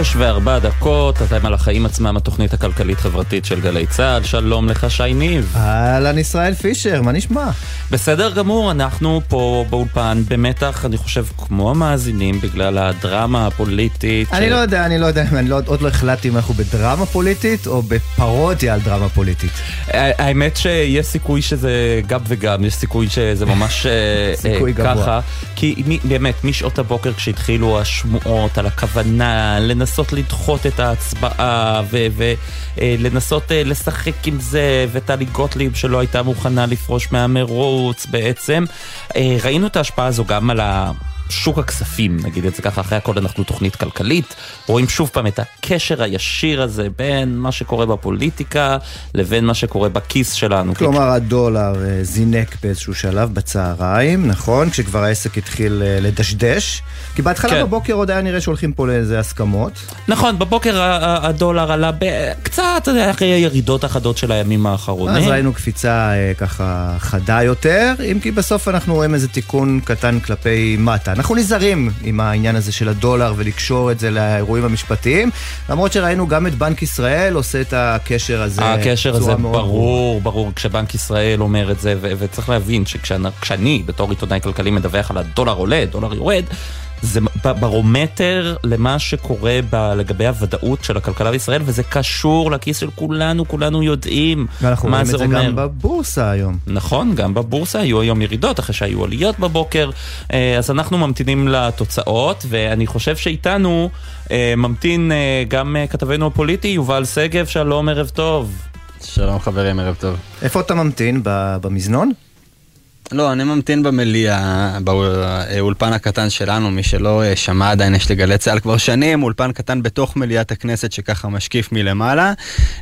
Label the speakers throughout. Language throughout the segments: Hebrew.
Speaker 1: שש וארבע דקות, אתם על החיים עצמם, התוכנית הכלכלית-חברתית של גלי צה"ל. שלום לך, שי ניב.
Speaker 2: אהלן, ישראל פישר, מה נשמע?
Speaker 1: בסדר גמור, אנחנו פה באולפן במתח, אני חושב, כמו המאזינים, בגלל הדרמה הפוליטית.
Speaker 2: אני
Speaker 1: ש...
Speaker 2: לא יודע, אני לא יודע, אני לא, עוד לא החלטתי אם אנחנו בדרמה פוליטית או בפרודיה על דרמה פוליטית.
Speaker 1: האמת שיש סיכוי שזה גם וגם, יש סיכוי שזה ממש אה,
Speaker 2: גבוה.
Speaker 1: ככה. כי באמת, משעות הבוקר כשהתחילו השמועות על הכוונה לנסות לדחות את ההצבעה ולנסות לשחק עם זה, וטלי גוטליב שלא הייתה מוכנה לפרוש מהמרוץ בעצם, אה, ראינו את ההשפעה הזו גם על ה... שוק הכספים, נגיד את זה ככה, אחרי הכל אנחנו תוכנית כלכלית, רואים שוב פעם את הקשר הישיר הזה בין מה שקורה בפוליטיקה לבין מה שקורה בכיס שלנו.
Speaker 2: כלומר, הדולר אה, זינק באיזשהו שלב בצהריים, נכון? כשכבר העסק התחיל אה, לדשדש. כי בהתחלה
Speaker 1: כן.
Speaker 2: בבוקר עוד היה נראה שהולכים פה לאיזה הסכמות.
Speaker 1: נכון, בבוקר הדולר עלה קצת, אתה יודע, אחרי הירידות החדות של הימים האחרונים.
Speaker 2: אז ראינו קפיצה אה, ככה חדה יותר, אם כי בסוף אנחנו רואים איזה תיקון קטן כלפי מטה. אנחנו נזהרים עם העניין הזה של הדולר ולקשור את זה לאירועים המשפטיים, למרות שראינו גם את בנק ישראל עושה את הקשר הזה
Speaker 1: הקשר הזה
Speaker 2: מאוד.
Speaker 1: ברור, ברור, כשבנק ישראל אומר את זה, ו- וצריך להבין שכשאני בתור עיתונאי כלכלי מדווח על הדולר עולה, דולר יורד, זה ברומטר למה שקורה ב- לגבי הוודאות של הכלכלה בישראל, וזה קשור לכיס של כולנו, כולנו יודעים
Speaker 2: ואנחנו
Speaker 1: מה
Speaker 2: רואים
Speaker 1: זה
Speaker 2: את זה
Speaker 1: אומר.
Speaker 2: גם בבורסה היום.
Speaker 1: נכון, גם בבורסה היו היום ירידות אחרי שהיו עליות בבוקר, אה, אז אנחנו ממתינים לתוצאות, ואני חושב שאיתנו אה, ממתין אה, גם כתבנו הפוליטי יובל שגב, שלום, ערב טוב.
Speaker 3: שלום חברים, ערב טוב.
Speaker 2: איפה אתה ממתין? ב- במזנון?
Speaker 3: לא, אני ממתין במליאה, באולפן הקטן שלנו, מי שלא אה, שמע עדיין, יש לגלי צה"ל כבר שנים, אולפן קטן בתוך מליאת הכנסת שככה משקיף מלמעלה,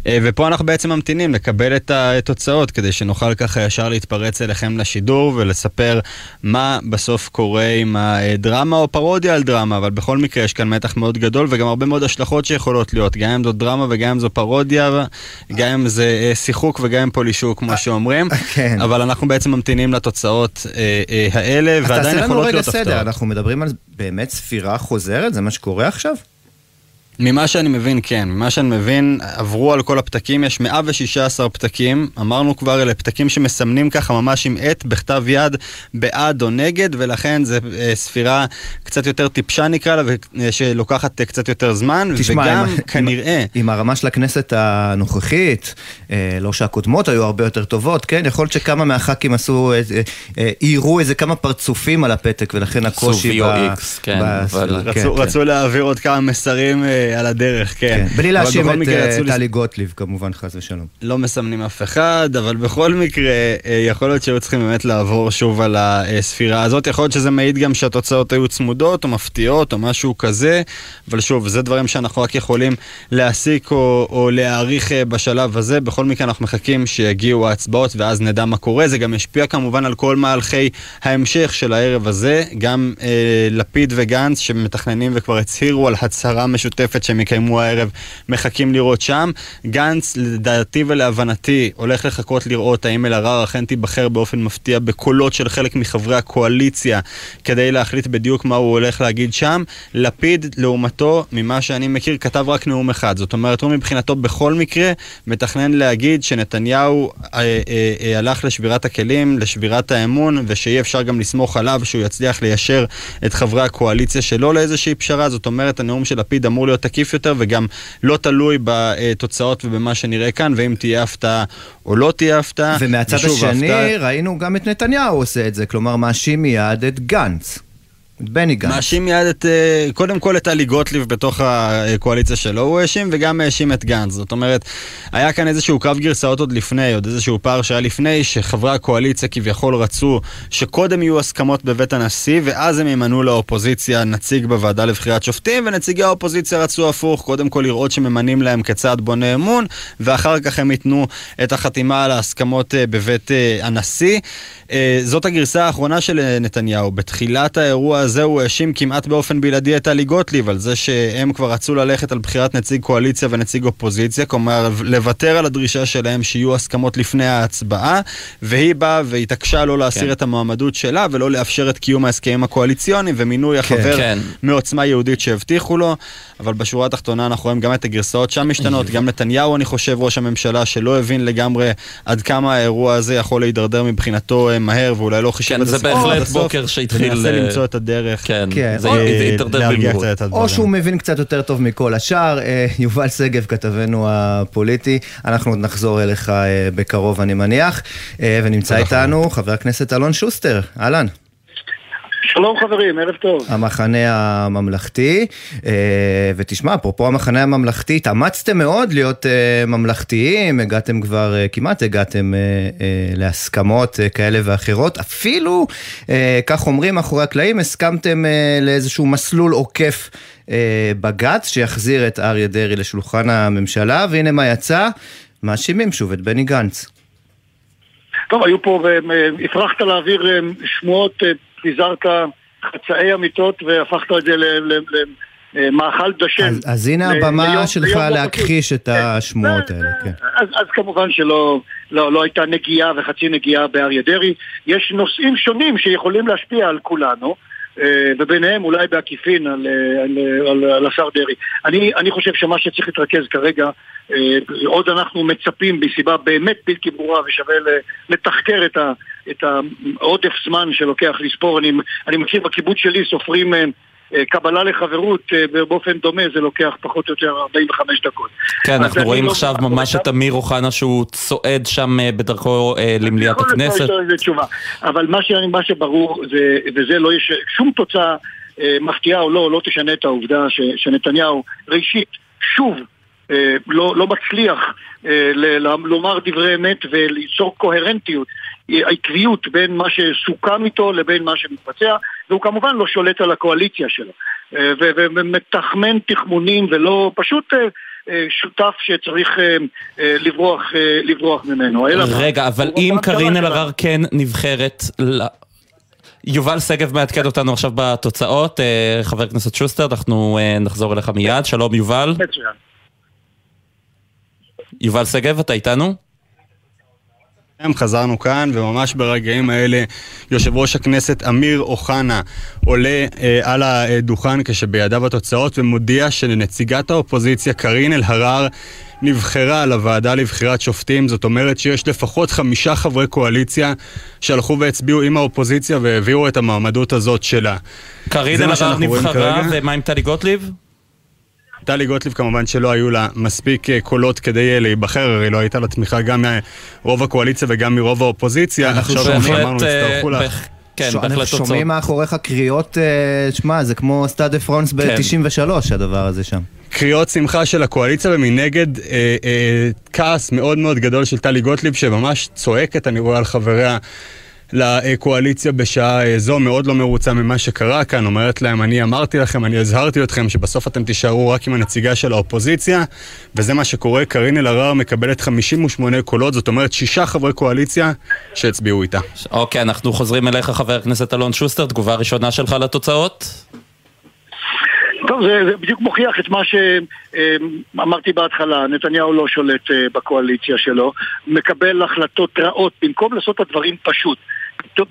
Speaker 3: אה, ופה אנחנו בעצם ממתינים לקבל את התוצאות, כדי שנוכל ככה ישר להתפרץ אליכם לשידור ולספר מה בסוף קורה עם הדרמה או פרודיה על דרמה, אבל בכל מקרה יש כאן מתח מאוד גדול וגם הרבה מאוד השלכות שיכולות להיות, גם אם זו דרמה וגם אם זו פרודיה, גם אם זה אה, שיחוק וגם אם פולישוק, כמו שאומרים.
Speaker 2: כן.
Speaker 3: אבל אנחנו בעצם ממתינים לתוצאות אה, אה, האלה,
Speaker 2: אז
Speaker 3: ועדיין
Speaker 2: תעשה לנו
Speaker 3: יכולות
Speaker 2: רגע
Speaker 3: להיות
Speaker 2: סדר,
Speaker 3: הפתעות.
Speaker 2: אנחנו מדברים על באמת ספירה חוזרת? זה מה שקורה עכשיו?
Speaker 3: ממה שאני מבין, כן. ממה שאני מבין, עברו על כל הפתקים, יש 116 פתקים. אמרנו כבר, אלה פתקים שמסמנים ככה ממש עם עט בכתב יד בעד או נגד, ולכן זו אה, ספירה קצת יותר טיפשה נקרא לה, שלוקחת אה, קצת יותר זמן,
Speaker 2: תשמע,
Speaker 3: וגם
Speaker 2: עם-
Speaker 3: כנראה...
Speaker 2: עם הרמה של הכנסת הנוכחית, אה, לא שהקודמות היו הרבה יותר טובות, כן? יכול להיות שכמה מהח"כים עשו, אה, אה, אה, איירו איזה כמה פרצופים על הפתק, ולכן הקושי
Speaker 1: VOX, כן, אבל-
Speaker 2: כן,
Speaker 3: רצו,
Speaker 2: כן.
Speaker 3: רצו להעביר עוד כמה מסרים אה, על הדרך, כן.
Speaker 2: כן. בלי להאשים את אה, טלי גוטליב, כמובן, חס ושלום.
Speaker 3: לא מסמנים אף אחד, אבל בכל מקרה, אה, יכול להיות שהיו צריכים באמת לעבור שוב על הספירה הזאת. יכול להיות שזה מעיד גם שהתוצאות היו צמודות או מפתיעות או משהו כזה, אבל שוב, זה דברים שאנחנו רק יכולים להסיק או, או להעריך אה, בשלב הזה. בכל מקרה, אנחנו מחכים שיגיעו ההצבעות ואז נדע מה קורה. זה גם ישפיע כמובן על כל מהלכי ההמשך של הערב הזה. גם אה, לפיד וגנץ, שמתכננים וכבר הצהירו על הצהרה משותפת שהם יקיימו הערב, מחכים לראות שם. גנץ, לדעתי ולהבנתי, הולך לחכות לראות האם אלהרר אכן תיבחר באופן מפתיע בקולות של חלק מחברי הקואליציה, כדי להחליט בדיוק מה הוא הולך להגיד שם. לפיד, לעומתו, ממה שאני מכיר, כתב רק נאום אחד. זאת אומרת, הוא מבחינתו בכל מקרה מתכנן להגיד שנתניהו אה, אה, אה, הלך לשבירת הכלים, לשבירת האמון, ושיהיה אפשר גם לסמוך עליו שהוא יצליח ליישר את חברי הקואליציה שלו לאיזושהי פשרה. זאת אומרת, הנאום של לפיד אמור להיות תקיף יותר וגם לא תלוי בתוצאות ובמה שנראה כאן, ואם תהיה הפתעה או לא תהיה הפתעה.
Speaker 2: ומהצד השני,
Speaker 3: ההפתעה-
Speaker 2: ראינו גם את נתניהו עושה את זה, כלומר, מאשים מיד את גנץ. את בני גנץ.
Speaker 3: מאשים מיד את, אה, קודם כל את טלי גוטליב בתוך הקואליציה שלו, הוא האשים וגם האשים את גנץ. זאת אומרת, היה כאן איזשהו קרב גרסאות עוד לפני, עוד איזשהו פער שהיה לפני, שחברי הקואליציה כביכול רצו שקודם יהיו הסכמות בבית הנשיא, ואז הם ימנו לאופוזיציה נציג בוועדה לבחירת שופטים, ונציגי האופוזיציה רצו הפוך, קודם כל לראות שממנים להם כצעד בונה אמון, ואחר כך הם ייתנו את החתימה על ההסכמות אה, בבית אה, הנשיא. זאת הגרסה האחרונה של נתניהו. בתחילת האירוע הזה הוא האשים כמעט באופן בלעדי את טלי גוטליב על זה שהם כבר רצו ללכת על בחירת נציג קואליציה ונציג אופוזיציה, כלומר לוותר על הדרישה שלהם שיהיו הסכמות לפני ההצבעה, והיא באה והתעקשה לא להסיר כן. את המועמדות שלה ולא לאפשר את קיום ההסכמים הקואליציוניים ומינוי כן, החבר כן. מעוצמה יהודית שהבטיחו לו, אבל בשורה התחתונה אנחנו רואים גם את הגרסאות שם משתנות, גם נתניהו אני חושב ראש הממשלה שלא הבין לגמרי עד כמה האירוע הזה יכול להידרדר מבחינתו אה, מהר ואולי לא חישב
Speaker 1: כן, את זה בהחלט בוקר שהתחיל...
Speaker 3: מנסה אה, למצוא את הדרך.
Speaker 1: כן, כן. זה הידרדר במהירות.
Speaker 2: או שהוא מבין קצת יותר טוב מכל השאר. אה, יובל שגב, כתבנו הפוליטי, אנחנו עוד נחזור אליך בקרוב אני מניח. ונמצא איתנו חבר הכנסת אלון שוסטר, אהלן.
Speaker 4: שלום חברים, ערב טוב.
Speaker 2: המחנה הממלכתי, אה, ותשמע, אפרופו המחנה הממלכתי, התאמצתם מאוד להיות אה, ממלכתיים, הגעתם כבר, אה, כמעט הגעתם להסכמות כאלה ואחרות, אפילו, כך אומרים מאחורי הקלעים, הסכמתם לאיזשהו מסלול עוקף בג"ץ, שיחזיר את אריה דרעי לשולחן הממשלה, והנה מה יצא, מאשימים שוב את בני גנץ.
Speaker 4: טוב, היו פה, הפרחת להעביר שמועות פיזרת חצאי אמיתות והפכת את זה למאכל דשן.
Speaker 2: אז, אז הנה הבמה שלך להכחיש את השמועות האלה, כן.
Speaker 4: אז, אז כמובן שלא לא, לא הייתה נגיעה וחצי נגיעה באריה דרעי. יש נושאים שונים שיכולים להשפיע על כולנו. אה, וביניהם אולי בעקיפין על, אה, על, על, על השר דרעי. אני, אני חושב שמה שצריך להתרכז כרגע, אה, עוד אנחנו מצפים בסיבה באמת בלתי ברורה ושווה לתחקר את, ה, העודף זמן שלוקח לספור. אני, אני מכיר בקיבוץ שלי סופרים קבלה לחברות אה, באופן דומה זה לוקח פחות או יותר 45 דקות.
Speaker 1: כן, אנחנו רואים לא עכשיו ממש את אמיר אוחנה שהוא צועד שם אה, בדרכו למליאת הכנסת.
Speaker 4: אבל מה שברור, וזה לא יש, שום תוצאה מפתיעה או לא, לא תשנה את העובדה שנתניהו ראשית, שוב, לא, לא מצליח לומר דברי אמת וליצור קוהרנטיות העקביות בין מה שסוכם איתו לבין מה שמתבצע, והוא כמובן לא שולט על הקואליציה שלו. אה, ומתחמן תחמונים ולא פשוט... אה, אה, שותף שצריך לברוח, לברוח ממנו.
Speaker 1: רגע, אבל אם קארין אלהרר כן נבחרת, יובל שגב מעדכן אותנו עכשיו בתוצאות, חבר הכנסת שוסטר, אנחנו נחזור אליך מיד, שלום יובל. מצוין. יובל שגב, אתה איתנו?
Speaker 3: חזרנו כאן, וממש ברגעים האלה יושב ראש הכנסת אמיר אוחנה עולה אה, על הדוכן כשבידיו התוצאות ומודיע שלנציגת האופוזיציה קארין אלהרר נבחרה לוועדה לבחירת שופטים, זאת אומרת שיש לפחות חמישה חברי קואליציה שהלכו והצביעו עם האופוזיציה והעבירו את המעמדות הזאת שלה.
Speaker 1: קארין אלהרר נבחרה, ומה עם טלי גוטליב?
Speaker 3: טלי גוטליב כמובן שלא היו לה מספיק אה, קולות כדי אה, להיבחר, הרי לא הייתה לה תמיכה גם מרוב הקואליציה וגם מרוב האופוזיציה.
Speaker 1: אנחנו בהחלט... אה, כן, בהחלט
Speaker 2: תוצאות. שומעים מאחוריך קריאות, שמע, זה כמו סטאד דה פראנס ב-93, כן. הדבר הזה שם.
Speaker 3: קריאות שמחה של הקואליציה ומנגד אה, אה, כעס מאוד מאוד גדול של טלי גוטליב שממש צועקת, אני רואה על חבריה לקואליציה בשעה אה, זו, מאוד לא מרוצה ממה שקרה כאן, אומרת להם, אני אמרתי לכם, אני הזהרתי אתכם שבסוף אתם תישארו רק עם הנציגה של האופוזיציה, וזה מה שקורה, קארין אלהרר מקבלת 58 קולות, זאת אומרת שישה חברי קואליציה שהצביעו איתה.
Speaker 1: אוקיי, אנחנו חוזרים אליך, חבר הכנסת אלון שוסטר, תגובה ראשונה שלך לתוצאות?
Speaker 4: טוב, זה, זה בדיוק מוכיח את מה שאמרתי בהתחלה, נתניהו לא שולט אה, בקואליציה שלו, מקבל החלטות רעות במקום לעשות את הדברים פשוט.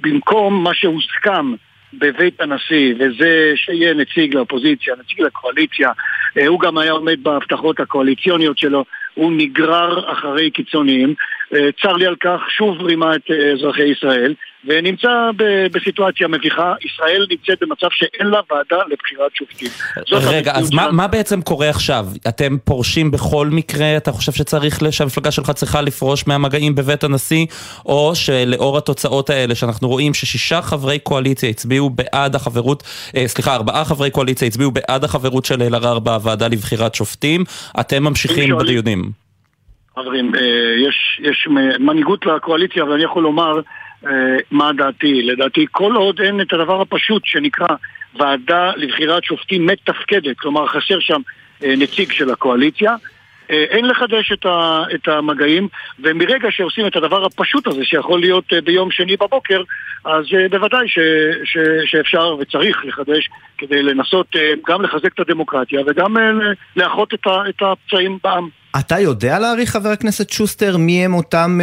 Speaker 4: במקום מה שהוסכם בבית הנשיא, וזה שיהיה נציג לאופוזיציה, נציג לקואליציה, אה, הוא גם היה עומד בהבטחות הקואליציוניות שלו, הוא נגרר אחרי קיצוניים. אה, צר לי על כך, שוב רימה את אה, אזרחי ישראל, ונמצא בסיטואציה מביכה. ישראל נמצאת במצב שאין לה ועדה לבחירת שופטים.
Speaker 1: רגע, אז מה, מה בעצם קורה עכשיו? אתם פורשים בכל מקרה? אתה חושב שצריך, שהמפלגה שלך צריכה לפרוש מהמגעים בבית הנשיא? או שלאור התוצאות האלה, שאנחנו רואים ששישה חברי קואליציה הצביעו בעד החברות, אה, סליחה, ארבעה חברי קואליציה הצביעו בעד החברות של אלהרר בוועדה לבחירת שופטים, אתם ממשיכים בדיונים.
Speaker 4: חברים, אה, יש, יש מנהיגות לקואליציה, ואני יכול לומר אה, מה דעתי. לדעתי, כל עוד אין את הדבר הפשוט שנקרא ועדה לבחירת שופטים מתפקדת, כלומר חסר שם אה, נציג של הקואליציה, אין לחדש את, המגעים, ומרגע שעושים את הדבר הפשוט הזה, שיכול להיות ביום שני בבוקר, אז בוודאי ש, ש, שאפשר וצריך לחדש כדי לנסות גם לחזק את הדמוקרטיה וגם לאחות את, את הפצעים בעם.
Speaker 2: אתה יודע להעריך, חבר הכנסת שוסטר, מי הם אותם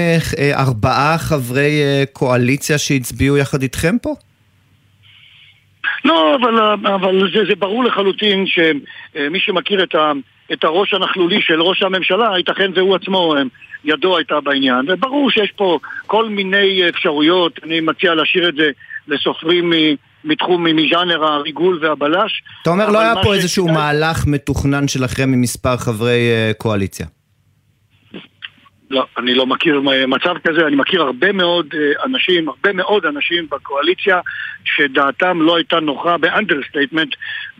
Speaker 2: ארבעה חברי קואליציה שהצביעו יחד איתכם פה?
Speaker 4: לא, אבל, אבל זה, זה ברור לחלוטין שמי שמכיר את, ה, את הראש הנכלולי של ראש הממשלה, ייתכן והוא עצמו, ידו הייתה בעניין. וברור שיש פה כל מיני אפשרויות, אני מציע להשאיר את זה לסופרים מתחום, מז'אנר הריגול והבלש.
Speaker 2: אתה אומר, לא היה פה איזשהו מהלך מתוכנן שלכם עם מספר חברי אה, קואליציה.
Speaker 4: לא, אני לא מכיר מצב כזה, אני מכיר הרבה מאוד אה, אנשים, הרבה מאוד אנשים בקואליציה שדעתם לא הייתה נוחה ב understatement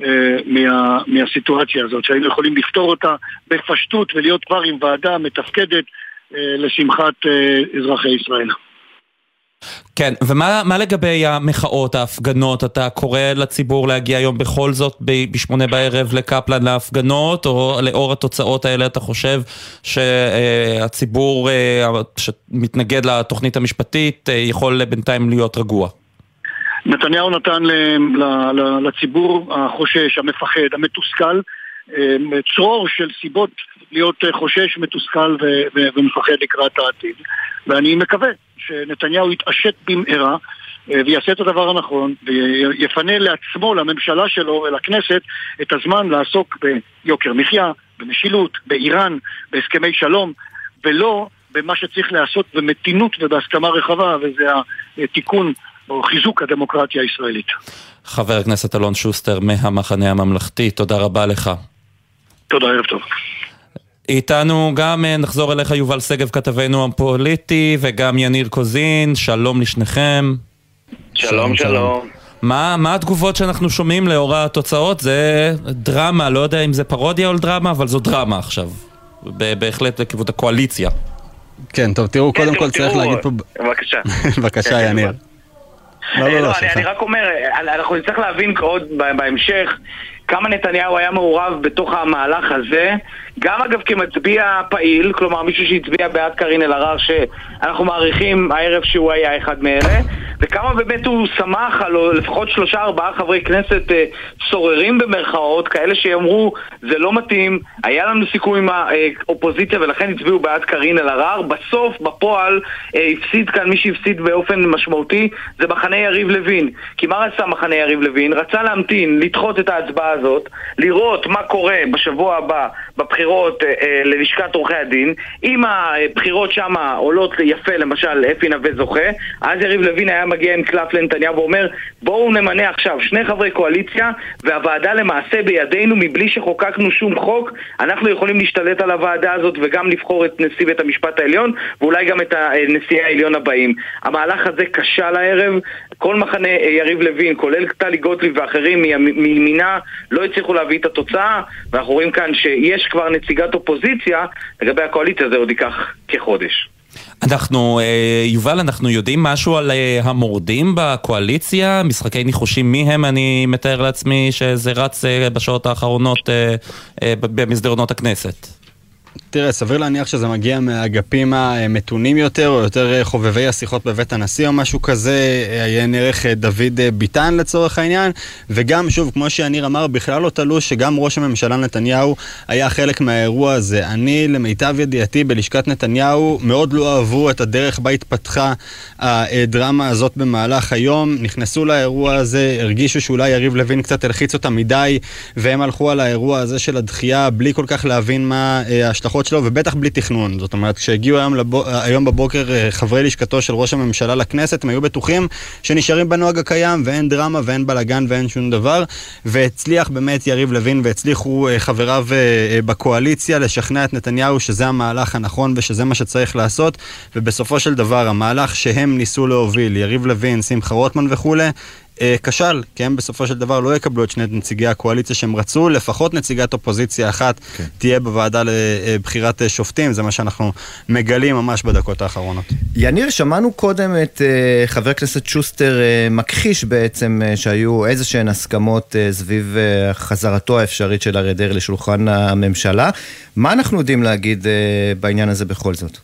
Speaker 4: אה, מה, מהסיטואציה הזאת, שהיינו יכולים לפתור אותה בפשטות ולהיות כבר עם ועדה מתפקדת לשמחת אזרחי ישראל.
Speaker 1: כן, ומה לגבי המחאות, ההפגנות? אתה קורא לציבור להגיע היום בכל זאת בשמונה בערב לקפלן להפגנות, או לאור התוצאות האלה אתה חושב שהציבור אה, שמתנגד לתוכנית המשפטית אה, יכול בינתיים להיות רגוע?
Speaker 4: נתניהו נתן לציבור החושש, המפחד, המתוסכל, אה, צרור של סיבות להיות חושש, מתוסכל ומפחד לקראת העתיד. ואני מקווה שנתניהו יתעשת במהרה אה, ויעשה את הדבר הנכון ויפנה לעצמו, לממשלה שלו ולכנסת את הזמן לעסוק ביוקר מחיה, במשילות, באיראן, בהסכמי שלום ולא במה שצריך לעשות במתינות ובהסכמה רחבה וזה התיקון או חיזוק הדמוקרטיה הישראלית.
Speaker 1: חבר הכנסת אלון שוסטר מהמחנה הממלכתי, תודה רבה לך.
Speaker 4: תודה, ערב טוב.
Speaker 1: איתנו גם אה, נחזור אליך יובל שגב כתבנו הפוליטי וגם יניר קוזין, שלום לשניכם.
Speaker 5: שלום שלום.
Speaker 1: מה, מה התגובות שאנחנו שומעים לאור התוצאות? זה דרמה, לא יודע אם זה פרודיה או דרמה, אבל זו דרמה עכשיו. בהחלט לכיוון הקואליציה.
Speaker 3: כן, טוב, תראו, כן, קודם כל צריך להגיד פה...
Speaker 5: בבקשה.
Speaker 3: בבקשה, כן, יניר.
Speaker 5: לא, לא, לא, אני רק אומר, אנחנו נצטרך להבין עוד בהמשך כמה נתניהו היה מעורב בתוך המהלך הזה, גם אגב כמצביע פעיל, כלומר מישהו שהצביע בעד קארין אלהרר שאנחנו מעריכים הערב שהוא היה אחד מאלה, וכמה באמת הוא שמח על לפחות שלושה ארבעה חברי כנסת אה, סוררים במרכאות, כאלה שיאמרו זה לא מתאים, היה לנו סיכוי עם האופוזיציה ולכן הצביעו בעד קארין אלהרר, בסוף בפועל אה, הפסיד כאן מי שהפסיד באופן משמעותי זה מחנה יריב לוין, כי מה רצה מחנה יריב לוין? רצה להמתין, לדחות את ההצבעה הזאת, לראות מה קורה בשבוע הבא בבחירות אה, אה, ללשכת עורכי הדין. אם הבחירות שם עולות יפה, למשל אפי נווה זוכה, אז יריב לוין היה מגיע עם קלף לנתניהו ואומר בואו נמנה עכשיו שני חברי קואליציה והוועדה למעשה בידינו מבלי שחוקקנו שום חוק, אנחנו יכולים להשתלט על הוועדה הזאת וגם לבחור את נשיא בית המשפט העליון ואולי גם את נשיאי העליון הבאים. המהלך הזה כשל הערב, כל מחנה אה, יריב לוין, כולל טלי גוטליב ואחרים מימינה, לא הצליחו להביא את התוצאה, ואנחנו רואים כאן שיש כבר נציגת אופוזיציה, לגבי הקואליציה זה עוד ייקח כחודש.
Speaker 1: אנחנו, אה, יובל, אנחנו יודעים משהו על אה, המורדים בקואליציה? משחקי ניחושים מי הם? אני מתאר לעצמי שזה רץ בשעות האחרונות במסדרונות הכנסת.
Speaker 3: תראה, סביר להניח שזה מגיע מהאגפים המתונים יותר, או יותר חובבי השיחות בבית הנשיא או משהו כזה, עיין ערך דוד ביטן לצורך העניין, וגם, שוב, כמו שיניר אמר, בכלל לא תלוש שגם ראש הממשלה נתניהו היה חלק מהאירוע הזה. אני, למיטב ידיעתי, בלשכת נתניהו, מאוד לא אהבו את הדרך בה התפתחה הדרמה הזאת במהלך היום. נכנסו לאירוע הזה, הרגישו שאולי יריב לוין קצת הלחיץ אותם מדי, והם הלכו על האירוע הזה של הדחייה בלי כל כך להבין מה ההשלכות שלו, ובטח בלי תכנון. זאת אומרת, כשהגיעו היום, לבו, היום בבוקר אה, חברי לשכתו של ראש הממשלה לכנסת, הם היו בטוחים שנשארים בנוהג הקיים, ואין דרמה ואין בלאגן ואין שום דבר. והצליח באמת יריב לוין והצליחו אה, חבריו אה, בקואליציה לשכנע את נתניהו שזה המהלך הנכון ושזה מה שצריך לעשות. ובסופו של דבר, המהלך שהם ניסו להוביל, יריב לוין, שמחה רוטמן וכולי, כשל, כי הם בסופו של דבר לא יקבלו את שני נציגי הקואליציה שהם רצו, לפחות נציגת אופוזיציה אחת כן. תהיה בוועדה לבחירת אה, שופטים, זה מה שאנחנו מגלים ממש בדקות האחרונות.
Speaker 2: יניר, שמענו קודם את אה, חבר הכנסת שוסטר אה, מכחיש בעצם אה, שהיו איזה שהן הסכמות אה, סביב אה, חזרתו האפשרית של אריה דרעי לשולחן הממשלה. מה אנחנו יודעים להגיד אה, בעניין הזה בכל זאת?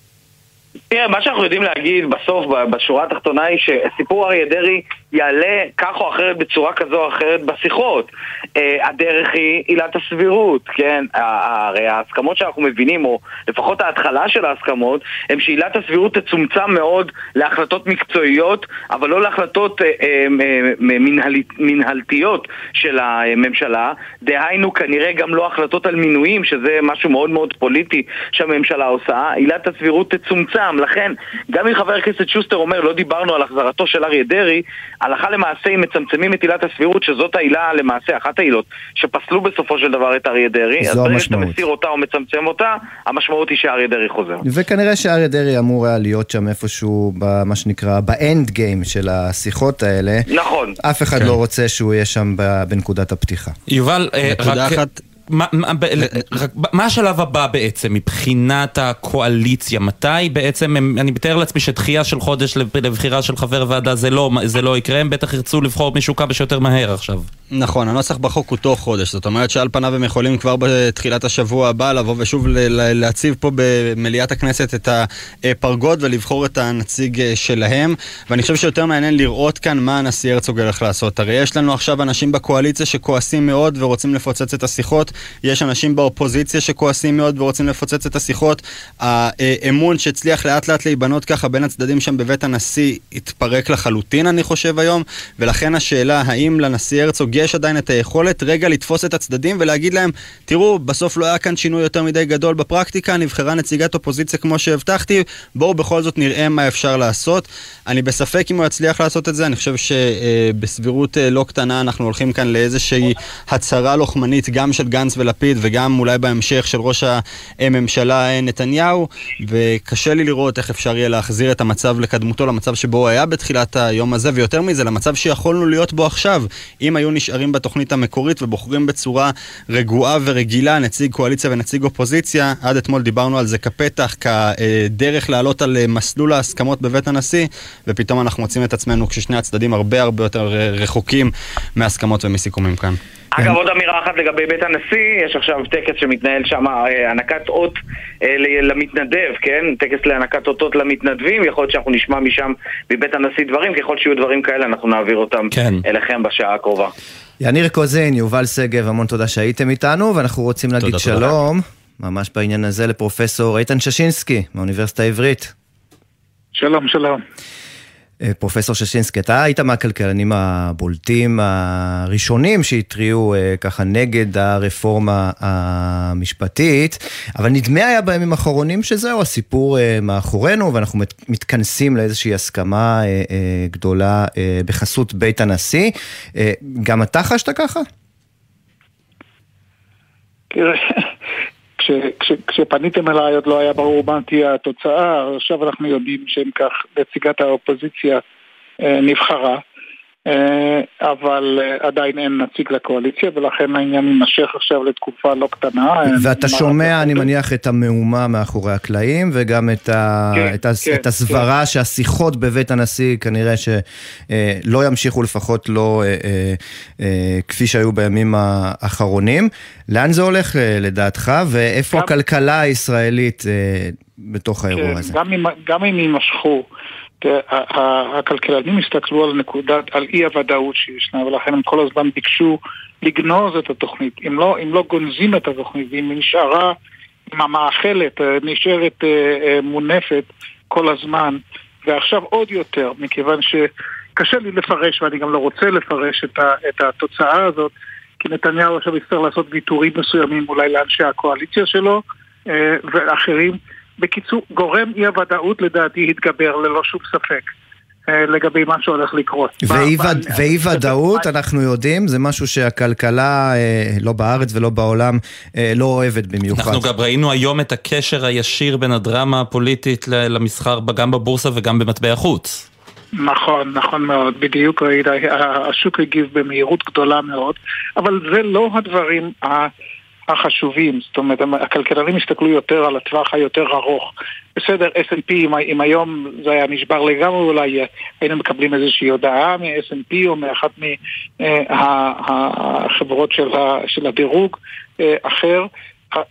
Speaker 5: תראה, מה שאנחנו יודעים להגיד בסוף, בשורה התחתונה, היא שסיפור אריה דרעי יעלה כך או אחרת בצורה כזו או אחרת בשיחות. Uh, הדרך היא עילת הסבירות, כן? הרי ההסכמות שאנחנו מבינים, או לפחות ההתחלה של ההסכמות, הם שעילת הסבירות תצומצם מאוד להחלטות מקצועיות, אבל לא להחלטות uh, uh, מנהל, מנהלתיות של הממשלה. דהיינו, כנראה גם לא החלטות על מינויים, שזה משהו מאוד מאוד פוליטי שהממשלה עושה. עילת הסבירות תצומצם. לכן, גם אם חבר הכנסת שוסטר אומר, לא דיברנו על החזרתו של אריה דרעי, הלכה למעשה אם מצמצמים את עילת הסבירות, שזאת העילה למעשה, אחת העילות, שפסלו בסופו של דבר את אריה דרעי, אז ברגע שאתה מסיר אותה או מצמצם אותה, המשמעות היא שאריה דרעי חוזר.
Speaker 2: וכנראה שאריה דרעי אמור היה להיות שם איפשהו, במה שנקרא, באנד גיים של השיחות האלה.
Speaker 5: נכון.
Speaker 2: אף אחד כן. לא רוצה שהוא יהיה שם בנקודת הפתיחה.
Speaker 1: יובל, אה, רק... אחת... מה, מה, השלב הבא בעצם מבחינת הקואליציה? מתי בעצם, אני מתאר לעצמי שדחייה של חודש לבחירה של חבר ועדה זה לא, זה לא יקרה, הם בטח ירצו לבחור מישהו כמה שיותר מהר עכשיו.
Speaker 3: נכון, הנוסח בחוק הוא תוך חודש, זאת אומרת שעל פניו הם יכולים כבר בתחילת השבוע הבא לבוא ושוב להציב פה במליאת הכנסת את הפרגוד ולבחור את הנציג אה, שלהם, ואני חושב שיותר מעניין לראות כאן מה הנשיא הרצוג הולך לעשות. הרי יש לנו עכשיו אנשים בקואליציה שכועסים מאוד ורוצים לפוצץ את השיחות, יש אנשים באופוזיציה שכועסים מאוד ורוצים לפוצץ את השיחות. האמון שהצליח לאט לאט להיבנות ככה בין הצדדים שם בבית הנשיא התפרק לחלוטין אני חושב היום, ולכן השאלה האם לנשיא הרצוג יש עדיין את היכולת רגע לתפוס את הצדדים ולהגיד להם, תראו, בסוף לא היה כאן שינוי יותר מדי גדול בפרקטיקה, נבחרה נציגת אופוזיציה כמו שהבטחתי, בואו בכל זאת נראה מה אפשר לעשות. אני בספק אם הוא יצליח לעשות את זה, אני חושב שבסבירות אה, לא קטנה אנחנו הולכים כאן לאיזושהי הצהרה לוחמנית גם של גנץ ולפיד וגם אולי בהמשך של ראש הממשלה אה, נתניהו, וקשה לי לראות איך אפשר יהיה להחזיר את המצב לקדמותו, למצב שבו הוא היה בתחילת היום הזה, ויותר מזה, למצב שיכולנו להיות בו עכשיו, אם היו נשארים בתוכנית המקורית ובוחרים בצורה רגועה ורגילה נציג קואליציה ונציג אופוזיציה. עד אתמול דיברנו על זה כפתח, כדרך לעלות על מסלול ההסכמות בבית הנשיא, ופתאום אנחנו מוצאים את עצמנו כששני הצדדים הרבה הרבה יותר רחוקים מהסכמות ומסיכומים כאן.
Speaker 5: אגב, עוד אמירה אחת לגבי בית הנשיא, יש עכשיו טקס שמתנהל שם, אה, הענקת אות אה, למתנדב, כן? טקס להענקת אותות למתנדבים, יכול להיות שאנחנו נשמע משם מבית הנשיא דברים, ככל שיהיו דברים כאלה אנחנו נעביר אותם כן. אליכם בשעה הקרובה.
Speaker 2: יניר קוזין, יובל שגב, המון תודה שהייתם איתנו, ואנחנו רוצים להגיד תודה, שלום, תודה. ממש בעניין הזה, לפרופסור איתן ששינסקי, מהאוניברסיטה העברית.
Speaker 6: שלום, שלום.
Speaker 2: אה, פרופסור ששינסקי, אתה היית מהכלכלנים הבולטים הראשונים שהתריעו אה, ככה נגד הרפורמה המשפטית, אבל נדמה היה בימים האחרונים שזהו, הסיפור אה, מאחורינו ואנחנו מתכנסים לאיזושהי הסכמה גדולה בחסות בית הנשיא. גם אתה חשת ככה?
Speaker 6: כש, כש, כשפניתם אליי עוד לא היה ברור מה תהיה התוצאה, עכשיו אנחנו יודעים שאם כך נציגת האופוזיציה אה, נבחרה. אה, אבל אה, עדיין אין נציג לקואליציה, ולכן העניין יימשך עכשיו לתקופה לא קטנה.
Speaker 2: ואתה שומע, אני מניח, את המהומה מאחורי הקלעים, וגם את, ה... כן, את, ה... כן, את הסברה כן. שהשיחות בבית הנשיא כנראה שלא ימשיכו לפחות לא כפי שהיו בימים האחרונים. לאן זה הולך לדעתך, ואיפה גם... הכלכלה הישראלית בתוך האירוע כן, הזה?
Speaker 6: גם אם, גם אם יימשכו. הכלכלנים הסתכלו על נקודת, על אי הוודאות שישנה, ולכן הם כל הזמן ביקשו לגנוז את התוכנית. אם לא, אם לא גונזים את התוכנית, ואם היא נשארה, אם המאכלת אה, נשארת אה, אה, מונפת כל הזמן, ועכשיו עוד יותר, מכיוון שקשה לי לפרש, ואני גם לא רוצה לפרש את, ה, את התוצאה הזאת, כי נתניהו עכשיו יצטרך לעשות ויתורים מסוימים אולי לאנשי הקואליציה שלו ואחרים. בקיצור, גורם אי הוודאות לדעתי התגבר ללא שום ספק. אה, לגבי מה שהולך לקרות.
Speaker 2: ואי ודאות, אנחנו יודעים, זה משהו שהכלכלה, אה, לא בארץ ולא בעולם, אה, לא אוהבת במיוחד.
Speaker 1: אנחנו גם ראינו היום את הקשר הישיר בין הדרמה הפוליטית למסחר גם בבורסה וגם במטבע חוץ.
Speaker 7: נכון, נכון מאוד, בדיוק ראית, השוק הגיב במהירות גדולה מאוד, אבל זה לא הדברים החשובים, זאת אומרת, הכלכלנים הסתכלו יותר על הטווח היותר ארוך. בסדר, S&P, אם, אם היום זה היה נשבר לגמרי, אולי היינו מקבלים איזושהי הודעה מ-S&P או מאחת מהחברות אה, של, של הדירוג אה, אחר.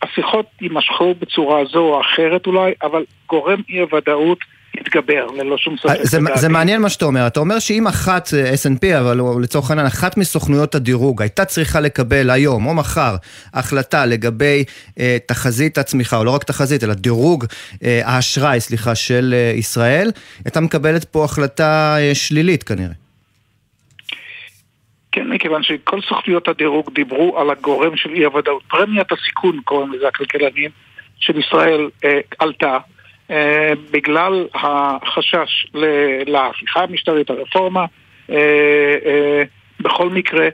Speaker 7: השיחות יימשכו בצורה זו או אחרת אולי, אבל גורם אי הוודאות יתגבר, ללא שום ספק.
Speaker 2: זה, זה מעניין מה שאתה אומר. אתה אומר שאם אחת, אה, S&P, אבל לצורך העניין, אחת מסוכנויות הדירוג הייתה צריכה לקבל היום או מחר החלטה לגבי אה, תחזית הצמיחה, או לא רק תחזית, אלא דירוג אה, האשראי, סליחה, של אה, ישראל, הייתה מקבלת פה החלטה אה, שלילית כנראה.
Speaker 7: כן, מכיוון שכל סוכנויות הדירוג דיברו על הגורם של אי הוודאות. פרמיית הסיכון, קוראים לזה הכלכלנים, של ישראל אה, עלתה. אה, בגלל החשש להפיכה המשטרית, הרפורמה, אה, אה, בכל מקרה,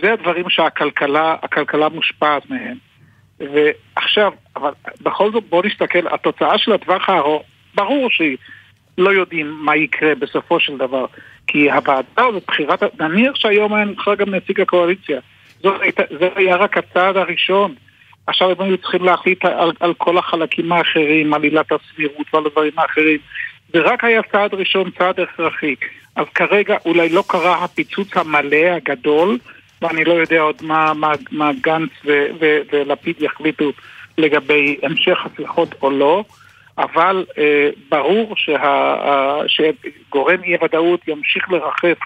Speaker 7: זה הדברים שהכלכלה הכלכלה מושפעת מהם. ועכשיו, אבל בכל זאת בואו נסתכל, התוצאה של הטווח הארוך, ברור שלא יודעים מה יקרה בסופו של דבר. כי הוועדה הזאת, בחירת, נניח שהיום היה נבחר גם נציג הקואליציה. זה היה רק הצעד הראשון. עכשיו הם היו צריכים להחליט על, על כל החלקים האחרים, על עילת הסבירות ועל הדברים האחרים. זה רק היה צעד ראשון, צעד הכרחי. אז כרגע אולי לא קרה הפיצוץ המלא הגדול, ואני לא יודע עוד מה, מה, מה גנץ ו, ו, ולפיד יחליטו לגבי המשך השיחות או לא, אבל אה, ברור שה, אה, שגורם אי הוודאות ימשיך לרחף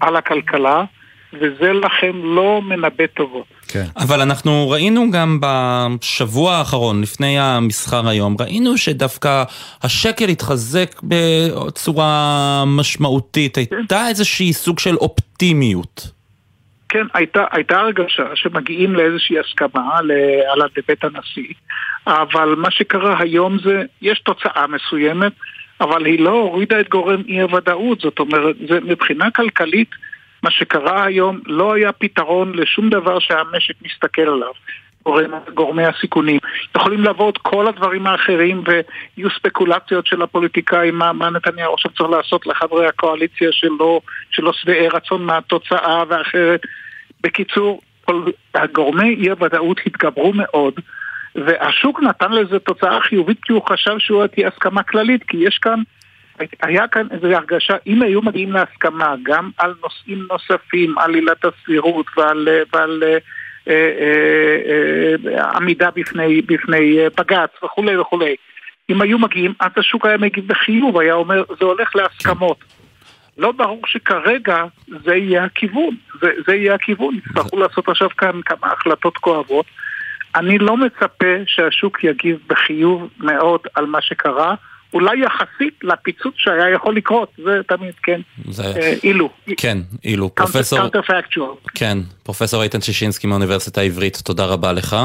Speaker 7: על הכלכלה. וזה לכן לא מנבא טובות.
Speaker 1: כן. אבל אנחנו ראינו גם בשבוע האחרון, לפני המסחר היום, ראינו שדווקא השקל התחזק בצורה משמעותית. כן. הייתה איזושהי סוג של אופטימיות.
Speaker 7: כן, הייתה, הייתה הרגשה שמגיעים לאיזושהי הסכמה על בית הנשיא, אבל מה שקרה היום זה, יש תוצאה מסוימת, אבל היא לא הורידה את גורם אי הוודאות, זאת אומרת, זה מבחינה כלכלית מה שקרה היום לא היה פתרון לשום דבר שהמשק מסתכל עליו. גורמי הסיכונים. יכולים לבוא את כל הדברים האחרים ויהיו ספקולציות של הפוליטיקאים מה, מה נתניהו עכשיו צריך לעשות לחברי הקואליציה שלו, שלא שבעי רצון מהתוצאה ואחרת. בקיצור, הגורמי אי הוודאות התגברו מאוד והשוק נתן לזה תוצאה חיובית כי הוא חשב שהוא תהיה הסכמה כללית כי יש כאן היה כאן איזו הרגשה, אם היו מגיעים להסכמה גם על נושאים נוספים, על עילת הסבירות ועל, ועל אה, אה, אה, עמידה בפני, בפני בג"ץ וכולי וכולי, אם היו מגיעים, אז השוק היה מגיב בחיוב, היה אומר, זה הולך להסכמות. לא ברור שכרגע זה יהיה הכיוון, זה, זה יהיה הכיוון, יצטרכו לעשות עכשיו כאן כמה החלטות כואבות. אני לא מצפה שהשוק יגיב בחיוב מאוד על מה שקרה. אולי יחסית לפיצוץ שהיה יכול לקרות, זה תמיד, כן, זה... אה, אילו.
Speaker 1: כן, אילו. פרופסור... כן, פרופסור איתן שישינסקי מהאוניברסיטה העברית, תודה רבה לך.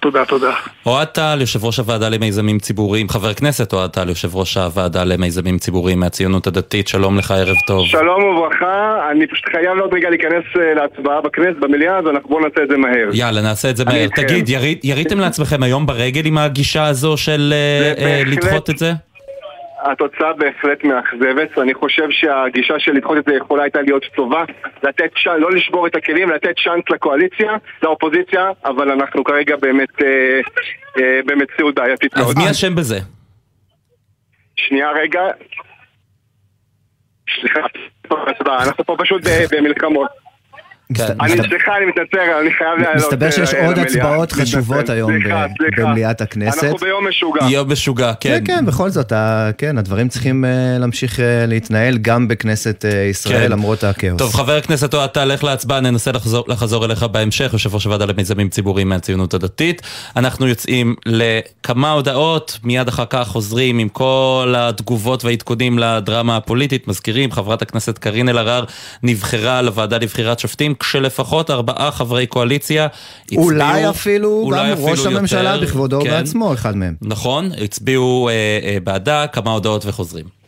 Speaker 7: תודה, תודה.
Speaker 1: אוהד טל, יושב ראש הוועדה למיזמים ציבוריים, חבר כנסת אוהד טל, יושב ראש הוועדה למיזמים ציבוריים מהציונות הדתית, שלום לך, ערב טוב.
Speaker 8: שלום וברכה, אני פשוט חייב לעוד רגע להיכנס אה, להצבעה בכנסת, במליאה, אז אנחנו בואו נעשה את זה מהר.
Speaker 1: יאללה, נעשה את זה מהר. תגיד, יריתם לעצמכם היום ברגל עם הגישה הזו של אה, אה, לדחות את זה?
Speaker 8: התוצאה בהחלט מאכזבת, אני חושב שהגישה של לדחות את זה יכולה הייתה להיות טובה, לתת צ'אנס, לא לשבור את הכלים, לתת צ'אנס לקואליציה, לאופוזיציה, אבל אנחנו כרגע באמת אה, אה, במציאות בעייתית
Speaker 1: מאוד. אז מי אשם בזה?
Speaker 8: שנייה רגע. סליחה, אנחנו פה פשוט במלחמות. אני סליחה, אני מתנצר, אני חייב לעלות.
Speaker 2: מסתבר שיש אה, עוד הצבעות חשובות היום במליאת הכנסת.
Speaker 8: אנחנו ביום משוגע.
Speaker 1: יום משוגע, כן.
Speaker 2: כן, כן, בכל זאת, כן, הדברים צריכים אה, להמשיך אה, להתנהל גם בכנסת ישראל, כן. למרות הכאוס.
Speaker 1: טוב, חבר הכנסת אוהד, תלך להצבעה, ננסה לחזור אליך בהמשך, יושב ראש הוועדה למיזמים ציבוריים מהציונות הדתית. אנחנו יוצאים לכמה הודעות, מיד אחר כך חוזרים עם כל התגובות והעדכונים לדרמה הפוליטית. מזכירים, חברת הכנסת קארין אלהרר נבחרה לוועדה לבחירת שופטים. כשלפחות ארבעה חברי קואליציה
Speaker 2: הצביעו... אולי אפילו אולי גם אפילו ראש יותר, הממשלה בכבודו כן, בעצמו, אחד מהם.
Speaker 1: נכון, הצביעו אה, אה, בעדה, כמה הודעות וחוזרים.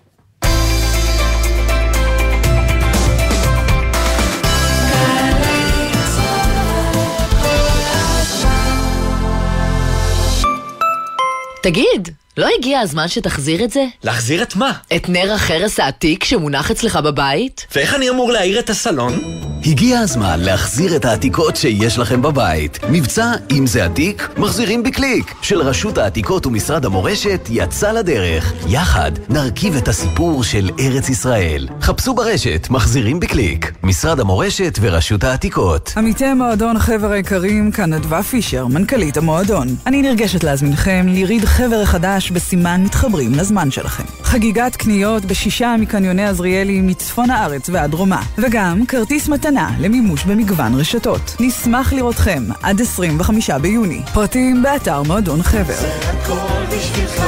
Speaker 9: תגיד, לא הגיע הזמן שתחזיר את זה?
Speaker 10: להחזיר את מה?
Speaker 9: את נר החרס העתיק שמונח אצלך בבית?
Speaker 10: ואיך אני אמור להעיר את הסלון?
Speaker 11: הגיע הזמן להחזיר את העתיקות שיש לכם בבית. מבצע אם זה עתיק, מחזירים בקליק, של רשות העתיקות ומשרד המורשת יצא לדרך. יחד נרכיב את הסיפור של ארץ ישראל. חפשו ברשת, מחזירים בקליק. משרד המורשת ורשות העתיקות.
Speaker 12: עמיתי המועדון חבר היקרים, כאן אדווה פישר, מנכ"לית המועדון. אני נרגשת להזמינכם ליריד חבר החדש בסימן מתחברים לזמן שלכם. חגיגת קניות בשישה מקניוני עזריאלי מצפון הארץ ועד דרומה. וגם כרטיס מתנה למימוש במגוון רשתות. נשמח לראותכם עד 25 ביוני. פרטים באתר מועדון חבר. בשבילך,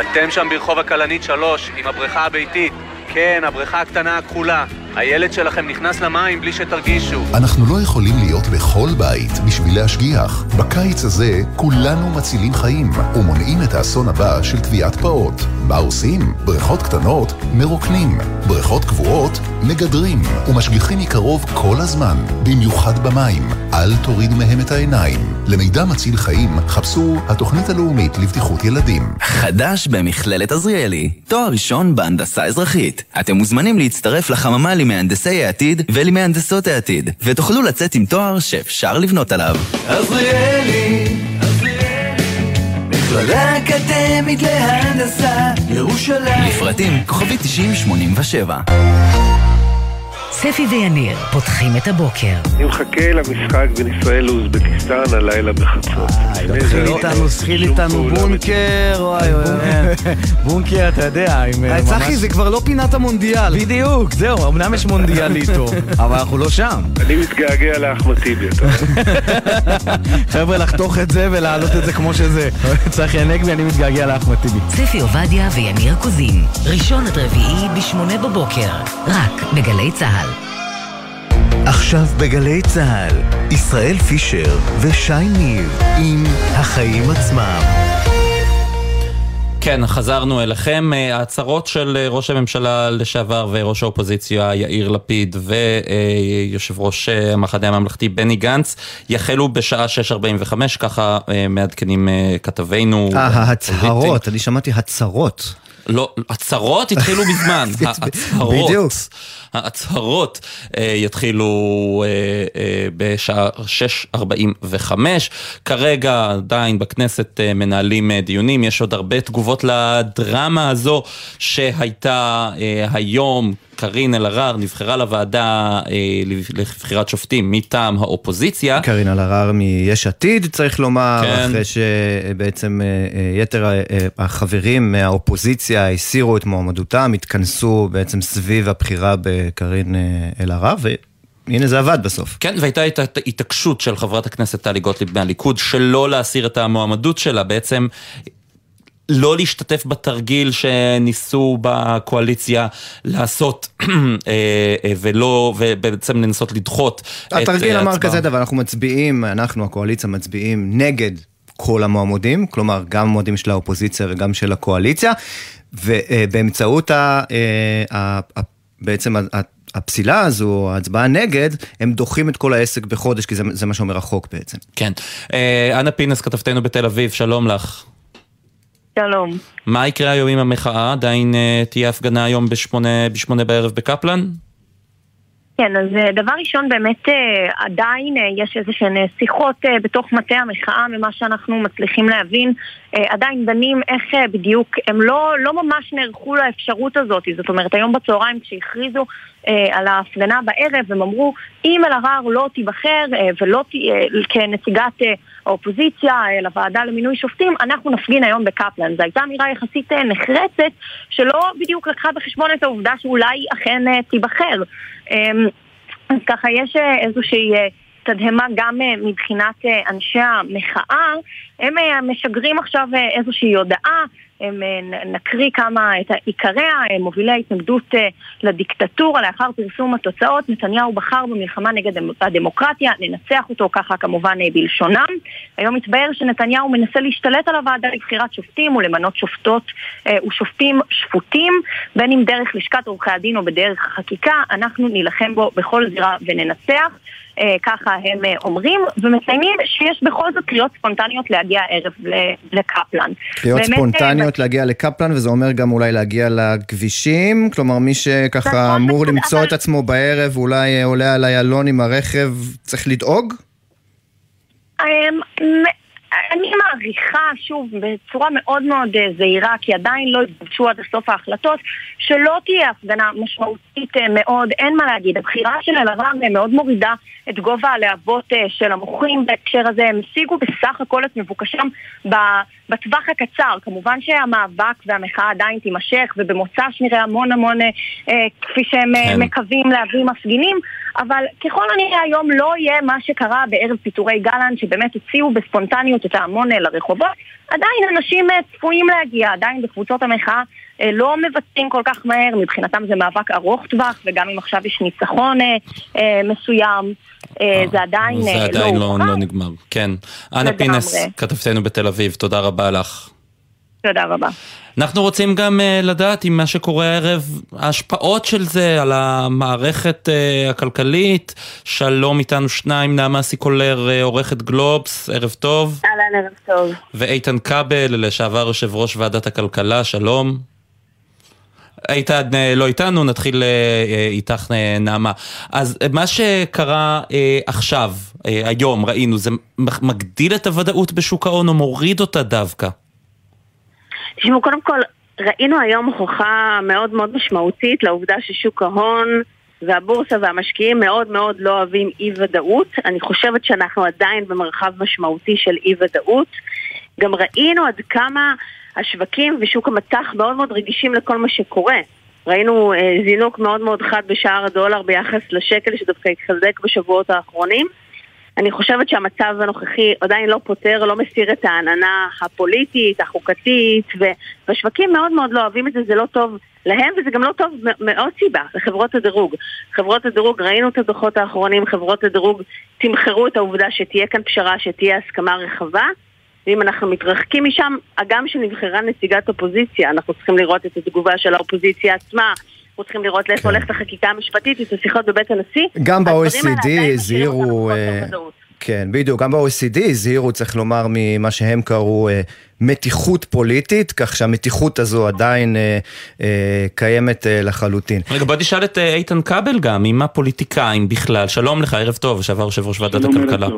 Speaker 13: אתם שם ברחוב הכלנית 3 עם הבריכה הביתית. כן, הבריכה הקטנה הכחולה. הילד שלכם נכנס למים בלי שתרגישו.
Speaker 14: אנחנו לא יכולים להיות בכל בית בשביל להשגיח. בקיץ הזה כולנו מצילים חיים ומונעים את האסון הבא של טביעת פעוט. מה עושים? בריכות קטנות מרוקנים, בריכות קבועות מגדרים ומשגיחים מקרוב כל הזמן, במיוחד במים. אל תורידו מהם את העיניים. למידע מציל חיים חפשו התוכנית הלאומית לבטיחות ילדים.
Speaker 11: חדש במכללת עזריאלי, תואר ראשון בהנדסה אזרחית. אתם מוזמנים להצטרף לחממה למהנדסי העתיד ולמהנדסות העתיד, ותוכלו לצאת עם תואר שאפשר לבנות עליו.
Speaker 15: עזריאלי, עזריאלי, מכללה אקדמית להנדסה, ירושלים.
Speaker 11: לפרטים כוכבי 9087
Speaker 16: ספי ויניר פותחים את הבוקר.
Speaker 17: אני מחכה למשחק בין ישראל לאוזבקיסטן הלילה בחצות.
Speaker 2: תתחיל איתנו, תתחיל איתנו בונקר, וואי וואי.
Speaker 18: בונקר, אתה יודע, עם
Speaker 2: ממש... צחי, זה כבר לא פינת המונדיאל.
Speaker 18: בדיוק, זהו, אמנם יש מונדיאל איתו, אבל אנחנו לא שם.
Speaker 17: אני מתגעגע לאחמד טיבי, אתה
Speaker 18: חבר'ה, לחתוך את זה ולהעלות את זה כמו שזה. צחי הנגבי, אני מתגעגע לאחמד טיבי.
Speaker 16: ספי עובדיה ויניר קוזין, ראשון עד רביעי בשמונה בבוקר, רק בגלי צה"ל.
Speaker 19: עכשיו בגלי צה"ל, ישראל פישר ושי ניב עם החיים עצמם.
Speaker 1: כן, חזרנו אליכם. ההצהרות של ראש הממשלה לשעבר וראש האופוזיציה יאיר לפיד ויושב ראש המחנה הממלכתי בני גנץ יחלו בשעה 6.45, ככה מעדכנים כתבינו.
Speaker 2: אה, ההצהרות, אני שמעתי הצהרות.
Speaker 1: לא, הצהרות התחילו מזמן.
Speaker 2: ההצהרות. בדיוק.
Speaker 1: ההצהרות אה, יתחילו אה, אה, בשעה 6.45. כרגע עדיין בכנסת אה, מנהלים אה, דיונים, יש עוד הרבה תגובות לדרמה הזו שהייתה אה, היום. קארין אלהרר נבחרה לוועדה אה, לבחירת שופטים מטעם האופוזיציה.
Speaker 2: קארין אלהרר מיש עתיד, צריך לומר, כן. אחרי שבעצם אה, יתר אה, החברים מהאופוזיציה הסירו את מועמדותם, התכנסו בעצם סביב הבחירה בקארין אלהרר, ו... הנה זה עבד בסוף.
Speaker 1: כן, והייתה את ההתעקשות של חברת הכנסת טלי גוטליב מהליכוד שלא להסיר את המועמדות שלה, בעצם לא להשתתף בתרגיל שניסו בקואליציה לעשות ולא, ובעצם לנסות לדחות את
Speaker 2: ההצבעה. התרגיל אמר כזה דבר, אנחנו מצביעים, אנחנו הקואליציה מצביעים נגד כל המועמדים, כלומר גם המועמדים של האופוזיציה וגם של הקואליציה, ובאמצעות ה... בעצם הפסילה הזו, ההצבעה נגד, הם דוחים את כל העסק בחודש, כי זה, זה מה שאומר החוק בעצם.
Speaker 1: כן. אנה פינס, כתבתנו בתל אביב, שלום לך.
Speaker 20: שלום.
Speaker 1: מה יקרה היום עם המחאה? עדיין uh, תהיה הפגנה היום בשמונה, בשמונה בערב בקפלן?
Speaker 20: כן, אז דבר ראשון באמת עדיין יש איזה שהן שיחות בתוך מטה המחאה ממה שאנחנו מצליחים להבין עדיין דנים איך בדיוק, הם לא, לא ממש נערכו לאפשרות הזאת זאת אומרת היום בצהריים כשהכריזו על ההפגנה בערב הם אמרו אם אלהרר לא תיבחר ולא תהיה כנציגת האופוזיציה לוועדה למינוי שופטים אנחנו נפגין היום בקפלן. זו הייתה אמירה יחסית נחרצת שלא בדיוק לקחה בחשבון את העובדה שאולי אכן תיבחר. אז ככה יש איזושהי תדהמה גם מבחינת אנשי המחאה, הם משגרים עכשיו איזושהי הודעה, הם נקריא כמה את עיקריה, מובילי ההתנגדות לדיקטטורה לאחר פרסום התוצאות, נתניהו בחר במלחמה נגד הדמוקרטיה, לנצח אותו ככה כמובן בלשונם. היום התבהר שנתניהו מנסה להשתלט על הוועדה לבחירת שופטים ולמנות שופטות ושופטים שפוטים, בין אם דרך לשכת עורכי הדין או בדרך החקיקה, אנחנו נילחם בו בכל זירה וננצח. אה, ככה הם אה, אומרים, ומציינים שיש בכל זאת קריאות ספונטניות להגיע הערב לקפלן.
Speaker 2: קריאות באמת, ספונטניות אה, להגיע לקפלן, וזה אומר גם אולי להגיע לכבישים? כלומר, מי שככה נכון, אמור למצוא אבל... את עצמו בערב, אולי עולה על איילון עם הרכב, צריך לדאוג?
Speaker 20: אני מעריכה, שוב, בצורה מאוד מאוד אה, זהירה, כי עדיין לא התגבשו עד הסוף ההחלטות, שלא תהיה הפגנה משמעותית אה, מאוד, אין מה להגיד. הבחירה של אלהרר אה, מאוד מורידה את גובה הלהבות של המוחים בהקשר הזה. הם השיגו בסך הכל את מבוקשם בטווח הקצר. כמובן שהמאבק והמחאה עדיין תימשך, ובמוצ"ש נראה המון המון, כפי שהם כן. מקווים להביא מפגינים. אבל ככל הנראה היום לא יהיה מה שקרה בערב פיטורי גלנט, שבאמת הציעו בספונטניות את ההמון לרחובות. עדיין אנשים אה, צפויים להגיע, עדיין בקבוצות המחאה אה, לא מבצעים כל כך מהר, מבחינתם זה מאבק ארוך טווח, וגם אם עכשיו יש ניצחון אה, מסוים. זה עדיין לא
Speaker 1: זה עדיין לא, לא, לא נגמר, כן. אנה פינס, כתבתנו בתל אביב, תודה רבה לך.
Speaker 20: תודה רבה.
Speaker 1: אנחנו רוצים גם uh, לדעת אם מה שקורה הערב, ההשפעות של זה על המערכת uh, הכלכלית. שלום איתנו שניים, נעמה סיקולר, uh, עורכת גלובס, ערב טוב.
Speaker 21: אהלן, ערב טוב.
Speaker 1: ואיתן כבל, לשעבר יושב ראש ועדת הכלכלה, שלום. איתן לא איתנו, נתחיל איתך נעמה. אז מה שקרה עכשיו, היום, ראינו, זה מגדיל את הוודאות בשוק ההון או מוריד אותה דווקא?
Speaker 21: תשמעו, קודם כל, ראינו היום הוכחה מאוד מאוד משמעותית לעובדה ששוק ההון והבורסה והמשקיעים מאוד מאוד לא אוהבים אי ודאות. אני חושבת שאנחנו עדיין במרחב משמעותי של אי ודאות. גם ראינו עד כמה השווקים ושוק המטח מאוד מאוד רגישים לכל מה שקורה. ראינו אה, זינוק מאוד מאוד חד בשער הדולר ביחס לשקל שדווקא התחזק בשבועות האחרונים. אני חושבת שהמצב הנוכחי עדיין לא פותר, לא מסיר את העננה הפוליטית, החוקתית, והשווקים מאוד מאוד לא אוהבים את זה, זה לא טוב להם וזה גם לא טוב מעוד סיבה, לחברות הדירוג. חברות הדירוג, ראינו את הדוחות האחרונים, חברות הדירוג תמחרו את העובדה שתהיה כאן פשרה, שתהיה הסכמה רחבה. ואם אנחנו מתרחקים משם, הגם שנבחרה נציגת אופוזיציה, אנחנו צריכים לראות את התגובה של האופוזיציה עצמה, אנחנו צריכים לראות לאיפה כן. הולכת החקיקה המשפטית, את השיחות בבית הנשיא.
Speaker 2: גם ב-OECD הזהירו... כן, בדיוק, גם ב-OECD הזהירו, צריך לומר, ממה שהם קראו אה, מתיחות פוליטית, כך שהמתיחות הזו עדיין אה, אה, קיימת אה, לחלוטין.
Speaker 1: רגע, בוא תשאל את אה, איתן כבל גם, עם הפוליטיקאים בכלל. שלום לך, ערב טוב, שעבר יושב ראש ועדת הכלכלה.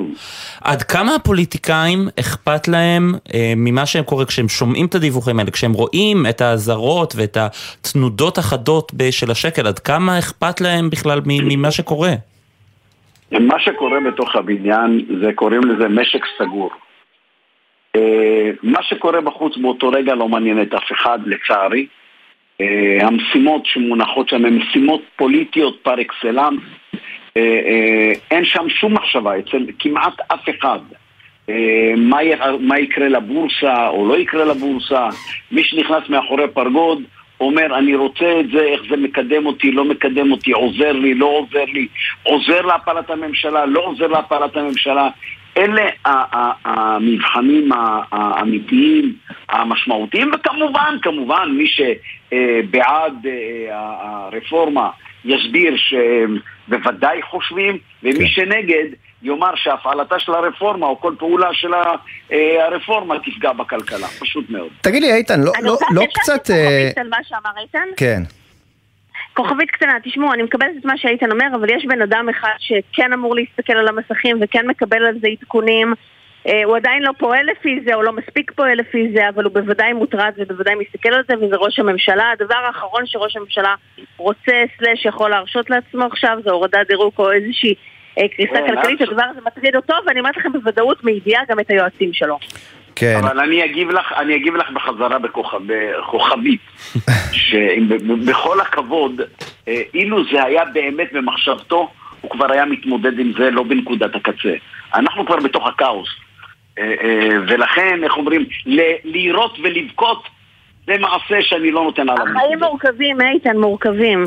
Speaker 1: עד כמה הפוליטיקאים אכפת להם אה, ממה שקורה כשהם שומעים את הדיווחים האלה, כשהם רואים את האזהרות ואת התנודות החדות של השקל, עד כמה אכפת להם בכלל ממה שקורה?
Speaker 22: מה שקורה בתוך הבניין, זה קוראים לזה משק סגור. אה, מה שקורה בחוץ באותו רגע לא מעניין את אף אחד, לצערי. אה, המשימות שמונחות שם הן משימות פוליטיות פר אקסלנס. אה, אין שם שום מחשבה אצל כמעט אף אחד. מה יקרה לבורסה או לא יקרה לבורסה, מי שנכנס מאחורי פרגוד אומר, אני רוצה את זה, איך זה מקדם אותי, לא מקדם אותי, עוזר לי, לא עוזר לי, עוזר להפלת הממשלה, לא עוזר להפלת הממשלה. אלה המבחנים האמיתיים, המשמעותיים, וכמובן, כמובן, מי שבעד אה, הרפורמה יסביר שהם בוודאי חושבים, ומי כן. שנגד יאמר שהפעלתה של הרפורמה או כל פעולה של אה, הרפורמה תפגע בכלכלה, פשוט מאוד.
Speaker 2: תגיד לי איתן, לא, לא, לא קצת...
Speaker 21: אני רוצה כוכבית על מה שאמר איתן?
Speaker 2: כן.
Speaker 21: כוכבית קטנה, תשמעו, אני מקבלת את מה שאיתן אומר, אבל יש בן אדם אחד שכן אמור להסתכל על המסכים וכן מקבל על זה עדכונים. אה, הוא עדיין לא פועל לפי זה, או לא מספיק פועל לפי זה, אבל הוא בוודאי מוטרד ובוודאי מסתכל על זה, וזה ראש הממשלה. הדבר האחרון שראש הממשלה רוצה, סלאש יכול להרשות לעצמו עכשיו, זה הורדת דירוג או איזושהי אה, קריסה כן, כלכלית, הדבר הזה מטריד אותו, ואני אומרת לכם בוודאות מידיעה גם את היועצים שלו.
Speaker 22: כן. אבל אני אגיב לך, אני אגיב לך בחזרה בכוכב, בכוכבית, שבכל הכבוד, אה, אילו זה היה באמת במחשבתו, הוא כבר היה מתמודד עם זה לא בנקודת הקצה. אנחנו כבר בתוך הכאוס. אה, ולכן, איך אומרים, לירות ולבכות זה מעשה שאני לא נותן עליו.
Speaker 21: החיים מורכבים, איתן, מורכבים.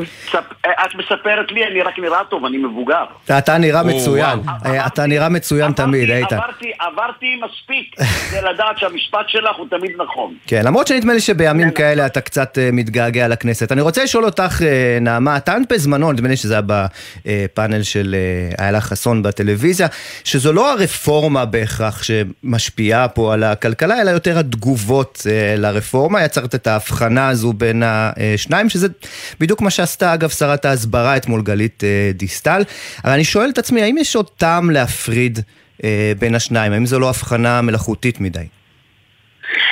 Speaker 22: את מספרת לי, אני רק נראה טוב, אני מבוגר.
Speaker 2: אתה נראה מצוין, אה, אתה נראה מצוין תמיד, איתן.
Speaker 22: עברתי, מספיק כדי לדעת שהמשפט שלך הוא תמיד נכון.
Speaker 2: כן, למרות שנדמה לי שבימים כאלה אתה קצת אה, מתגעגע לכנסת. אני רוצה לשאול אותך, אה, נעמה, טענת בזמנו, נדמה לי שזה היה בפאנל של איילה חסון בטלוויזיה, שזו לא הרפורמה בהכרח שמשפיעה פה על הכלכלה, אלא יותר התגובות לרפורמה. יצרת את ההבחנה הזו בין השניים, שזה בדיוק מה שעשתה אגב שרת ההסברה אתמול גלית דיסטל. אבל אני שואל את עצמי, האם יש עוד טעם להפריד בין השניים? האם זו לא הבחנה מלאכותית מדי?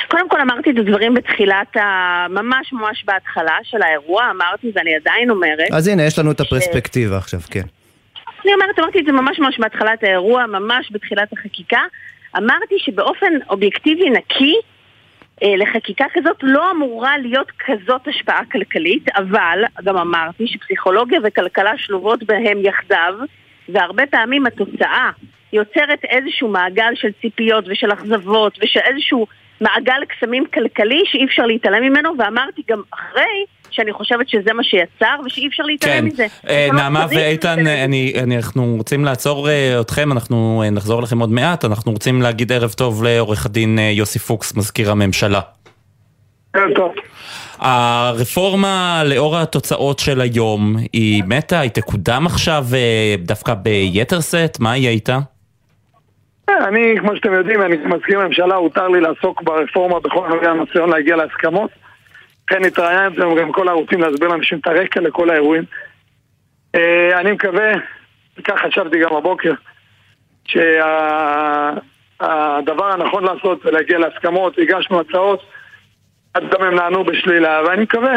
Speaker 21: קודם כל אמרתי את הדברים בתחילת ה... ממש ממש בהתחלה של האירוע, אמרתי ואני עדיין אומרת.
Speaker 2: אז הנה, יש לנו את הפרספקטיבה ש... עכשיו, כן.
Speaker 21: אני אומרת, אמרתי את זה ממש ממש בהתחלת האירוע, ממש בתחילת החקיקה. אמרתי שבאופן אובייקטיבי נקי, אה, לחקיקה כזאת לא אמורה להיות כזאת השפעה כלכלית, אבל גם אמרתי שפסיכולוגיה וכלכלה שלובות בהם יחדיו, והרבה פעמים התוצאה יוצרת איזשהו מעגל של ציפיות ושל אכזבות ושל איזשהו מעגל קסמים כלכלי שאי אפשר להתעלם ממנו, ואמרתי גם אחרי שאני חושבת שזה מה שיצר ושאי אפשר להתעלם
Speaker 1: כן.
Speaker 21: מזה.
Speaker 1: אה, נעמה ואיתן, אני, אני, אנחנו רוצים לעצור אה, אתכם, אנחנו אה, נחזור לכם עוד מעט, אנחנו רוצים להגיד ערב טוב לעורך הדין יוסי פוקס, מזכיר הממשלה.
Speaker 6: ערב טוב.
Speaker 1: הרפורמה לאור התוצאות של היום היא מתה, היא תקודם עכשיו דווקא ביתר שאת? מה יהיה איתה?
Speaker 6: אני, כמו שאתם יודעים, אני מזכיר ממשלה, הותר לי לעסוק ברפורמה בכל נוגע לניסיון להגיע להסכמות. לכן התראיינתי גם כל הערוצים להסביר לאנשים את הרקע לכל האירועים. אני מקווה, וכך חשבתי גם הבוקר, שהדבר הנכון לעשות זה להגיע להסכמות, הגשנו הצעות, עד גם הם נענו בשלילה, ואני מקווה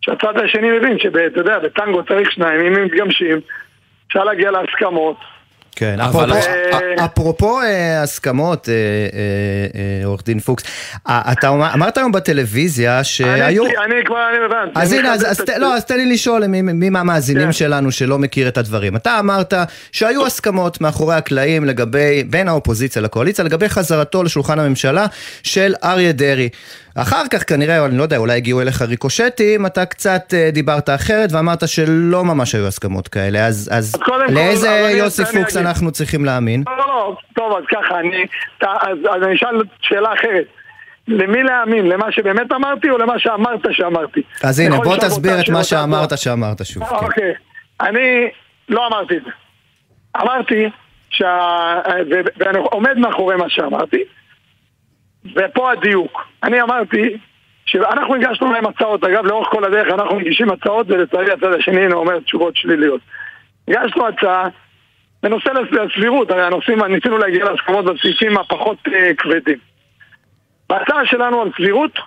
Speaker 6: שהצד השני מבין שאתה יודע, בטנגו צריך שניים, אם הם מתגמשים, אפשר להגיע להסכמות.
Speaker 2: כן, אפרופו, אפרופו הסכמות, עורך דין פוקס, אתה אמרת היום בטלוויזיה שהיו...
Speaker 6: אני כבר, אני הבנתי.
Speaker 2: אז הנה, אז תן לי לשאול מי מהמאזינים שלנו שלא מכיר את הדברים. אתה אמרת שהיו הסכמות מאחורי הקלעים לגבי, בין האופוזיציה לקואליציה, לגבי חזרתו לשולחן הממשלה של אריה דרעי. אחר כך כנראה, אני לא יודע, אולי הגיעו אליך ריקושטים, אתה קצת דיברת אחרת ואמרת שלא ממש היו הסכמות כאלה, אז, אז לאיזה יוסי פוקס אנחנו צריכים להאמין?
Speaker 6: לא, לא, לא, טוב, אז ככה, אני, אז, אז אני אשאל שאלה אחרת. למי להאמין? למה שבאמת אמרתי או למה שאמרת שאמרתי?
Speaker 2: אז הנה, בוא תסביר את מה שאמרת שאמרת שוב. כן.
Speaker 6: אוקיי, אני לא אמרתי את זה. אמרתי, שה... ואני עומד מאחורי מה שאמרתי, ופה הדיוק. אני אמרתי שאנחנו הגשנו להם הצעות, אגב לאורך כל הדרך אנחנו מגישים הצעות ולצערי הצד השני אומר תשובות שליליות. הגשנו הצעה בנושא הסבירות, הרי הנושאים, ניסינו להגיע להסכמות בסעיפים הפחות uh, כבדים. בהצעה שלנו על סבירות,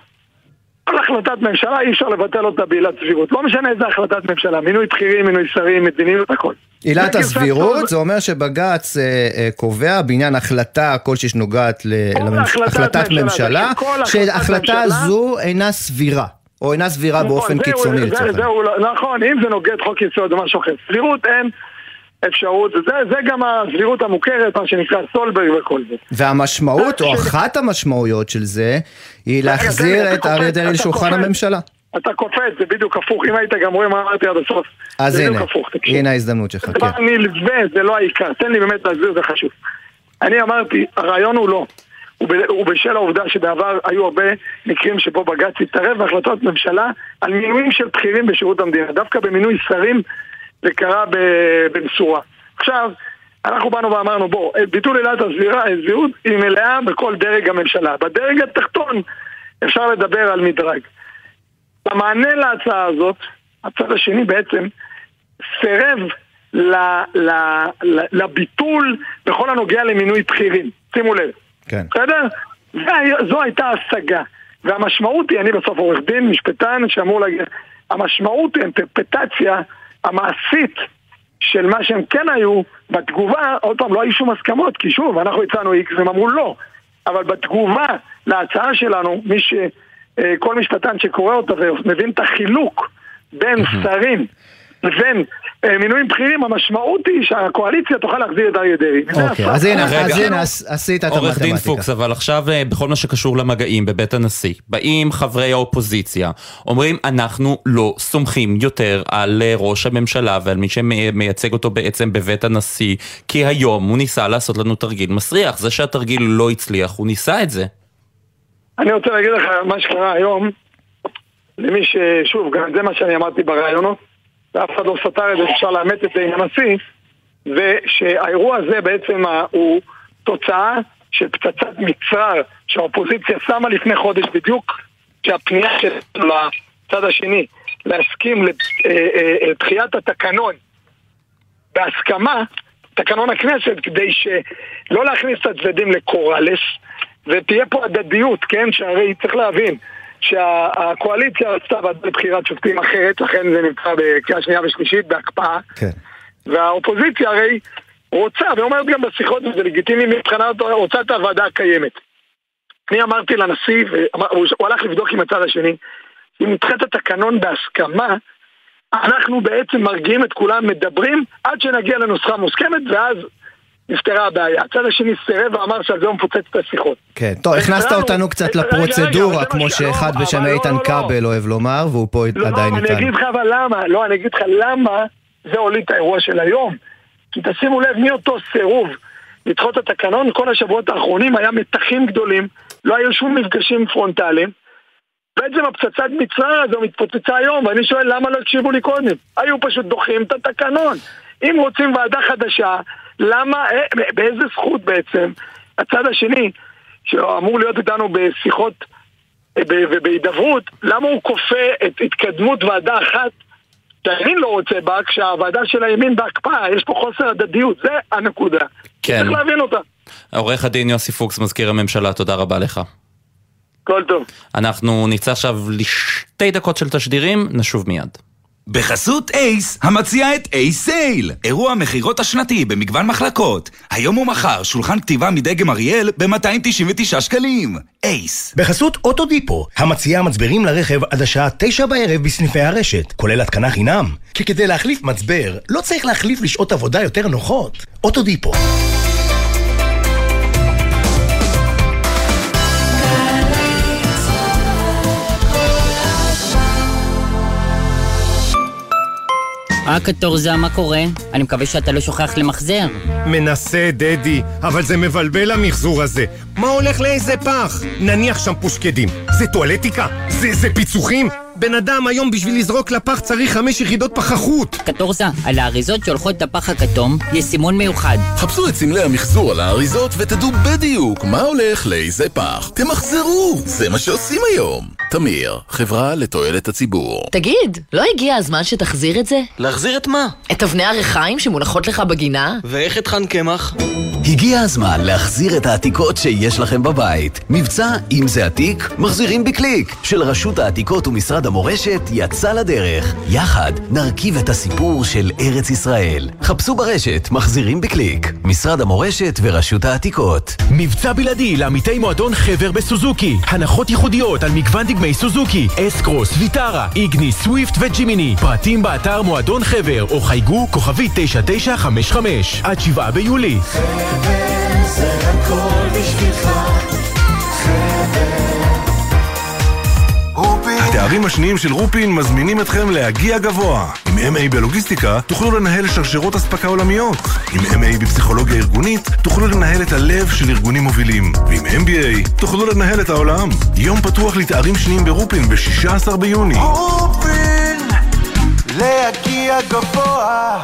Speaker 6: כל החלטת ממשלה אי אפשר לבטל אותה בעילת סבירות. לא משנה איזה החלטת ממשלה, מינוי בכירים, מינוי שרים, מדיניות, הכל.
Speaker 2: עילת הסבירות, זה אומר שבג"ץ אה, אה, קובע בעניין החלטה כלשהי שנוגעת להחלטת ממשלה, שהחלטה זו אינה סבירה. או אינה סבירה באופן קיצוני לצורך
Speaker 6: העניין. נכון, אם זה נוגד חוק יסוד או משהו אחר. סבירות אין אפשרות, זה, זה גם הסבירות המוכרת, מה שנקרא סולברג וכל זה.
Speaker 2: והמשמעות, או אחת המשמעויות של זה, היא להחזיר את אריה דרעי לשולחן הממשלה.
Speaker 6: אתה קופץ, זה בדיוק הפוך, אם היית גם רואה מה אמרתי עד הסוף.
Speaker 2: אז הנה, הנה ההזדמנות שלך, כן.
Speaker 6: זה נלווה, זה לא העיקר, תן לי באמת להסביר, זה חשוב. אני אמרתי, הרעיון הוא לא. ובשל העובדה שבעבר היו הרבה מקרים שבו בג"ץ התערב בהחלטות ממשלה על מינויים של בכירים בשירות המדינה. דווקא במינוי שרים זה קרה במשורה. עכשיו, אנחנו באנו ואמרנו, בוא, ביטול עילת הסבירות היא מלאה בכל דרג הממשלה. בדרג התחתון אפשר לדבר על מדרג. במענה להצעה הזאת, הצד השני בעצם סירב ל, ל, ל, לביטול בכל הנוגע למינוי בכירים. שימו לב.
Speaker 2: כן.
Speaker 6: בסדר? זו הייתה השגה. והמשמעות היא, אני בסוף עורך דין, משפטן, שאמור להגיד, המשמעות היא אינטרפטציה המעשית של מה שהם כן היו, בתגובה, עוד פעם, לא היו שום הסכמות, כי שוב, אנחנו הצענו איקס והם אמרו לא. אבל בתגובה להצעה שלנו, מי ש... כל משפטן שקורא אותה ומבין את החילוק בין שרים לבין אה, מינויים בכירים, המשמעות היא שהקואליציה תוכל להחזיר את אריה דרעי.
Speaker 2: אוקיי, אז הנה, אז הנה, עשית את המתמטיקה.
Speaker 1: עורך דין פוקס, אבל עכשיו אה, בכל מה שקשור למגעים בבית הנשיא, באים חברי האופוזיציה, אומרים אנחנו לא סומכים יותר על אה, ראש הממשלה ועל מי שמייצג אותו בעצם בבית הנשיא, כי היום הוא ניסה לעשות לנו תרגיל מסריח. זה שהתרגיל לא הצליח, הוא ניסה את זה.
Speaker 6: אני רוצה להגיד לך מה שקרה היום, למי ששוב, גם זה מה שאני אמרתי בראיונות, ואף אחד לא סתר את זה, אפשר לאמץ את זה עם הנשיא, ושהאירוע הזה בעצם הוא תוצאה של פצצת מצרר שהאופוזיציה שמה לפני חודש בדיוק, שהפנייה שלנו לצד השני להסכים לדחיית התקנון בהסכמה, תקנון הכנסת, כדי שלא להכניס את הצדדים לקורלס, ותהיה פה הדדיות, כן? שהרי צריך להבין שהקואליציה רצתה ועדה לבחירת שופטים אחרת, לכן זה נמצא בקריאה שנייה ושלישית, בהקפאה. כן. והאופוזיציה הרי רוצה, ואומרת גם בשיחות, וזה לגיטימי מבחינת, רוצה את הוועדה הקיימת. אני אמרתי לנשיא, הוא הלך לבדוק עם הצד השני, אם נדחה את התקנון בהסכמה, אנחנו בעצם מרגיעים את כולם, מדברים עד שנגיע לנוסחה מוסכמת, ואז נפתרה הבעיה. הצד השני סירב ואמר שעל זה הוא מפוצץ את השיחות.
Speaker 2: כן, טוב, הכנסת אותנו קצת לפרוצדורה, כמו שאחד בשם לא, איתן לא, לא. כבל אוהב לומר, והוא פה עדיין איתנו.
Speaker 6: לא, אני אגיד לך אבל למה, לא, אני אגיד לך למה זה הוליד את האירוע של היום. כי תשימו לב, מאותו סירוב לדחות את התקנון, כל השבועות האחרונים היה מתחים גדולים, לא היו שום מפגשים פרונטליים. בעצם הפצצת מצרר הזו מתפוצצה היום, ואני שואל למה לא הקשיבו לי קודם? היו פשוט דוחים את התקנון. אם רוצים ועדה חדשה, למה, אה, באיזה זכות בעצם הצד השני, שאמור להיות איתנו בשיחות אה, ובהידברות, למה הוא כופה את התקדמות ועדה אחת שהימין לא רוצה בה, כשהוועדה של הימין בהקפאה, יש פה חוסר הדדיות, זה הנקודה. כן. צריך להבין אותה.
Speaker 1: עורך הדין יוסי פוקס, מזכיר הממשלה, תודה רבה לך.
Speaker 6: כל טוב.
Speaker 1: אנחנו נצא עכשיו לשתי דקות של תשדירים, נשוב מיד.
Speaker 23: בחסות אייס, המציע את אייס סייל, אירוע המכירות השנתי במגוון מחלקות. היום ומחר שולחן כתיבה מדגם אריאל ב-299 שקלים. אייס.
Speaker 24: בחסות אוטודיפו, המציע מצברים לרכב עד השעה תשע בערב בסניפי הרשת, כולל התקנה חינם. כי כדי להחליף מצבר, לא צריך להחליף לשעות עבודה יותר נוחות. אוטודיפו.
Speaker 25: אה, קטורזה, מה קורה? אני מקווה שאתה לא שוכח למחזר.
Speaker 26: מנסה, דדי, אבל זה מבלבל המחזור הזה. מה הולך לאיזה פח? נניח שם פושקדים. זה טואלטיקה? זה, זה פיצוחים? בן אדם היום בשביל לזרוק לפח צריך חמש יחידות פחחות.
Speaker 25: קטורזה, על האריזות שהולכות לפח הכתום יש סימון מיוחד.
Speaker 27: חפשו את סמלי המחזור על האריזות ותדעו בדיוק מה הולך לאיזה פח. תמחזרו, זה מה שעושים היום. תמיר, חברה לתועלת הציבור.
Speaker 9: תגיד, לא הגיע הזמן שתחזיר את זה?
Speaker 10: להחזיר את מה?
Speaker 9: את אבני הריחיים שמונחות לך בגינה?
Speaker 10: ואיך אטחן קמח?
Speaker 11: הגיע הזמן להחזיר את העתיקות שיש לכם בבית. מבצע אם זה עתיק, מחזירים בקליק, של רשות העתיקות ומשרד המורשת יצא לדרך. יחד נרכיב את הסיפור של ארץ ישראל. חפשו ברשת מחזירים בקליק. משרד המורשת ורשות העתיקות.
Speaker 24: מבצע בלעדי לעמיתי מועדון חבר בסוזוקי. הנחות ייחודיות על מגוון דגמי סוזוקי, אס-קרוס, ויטרה, איגניס, סוויפט וג'ימני. פרטים באתר מועדון חבר או חייגו כוכבי 9955 עד 7 ביולי. חבר זה הכל בשבילך
Speaker 28: התארים השניים של רופין מזמינים אתכם להגיע גבוה. עם MA בלוגיסטיקה תוכלו לנהל שרשרות אספקה עולמיות. עם MA בפסיכולוגיה ארגונית תוכלו לנהל את הלב של ארגונים מובילים. ועם MBA תוכלו לנהל את העולם. יום פתוח לתארים שניים ברופין ב-16 ביוני. רופין,
Speaker 19: להגיע גבוה.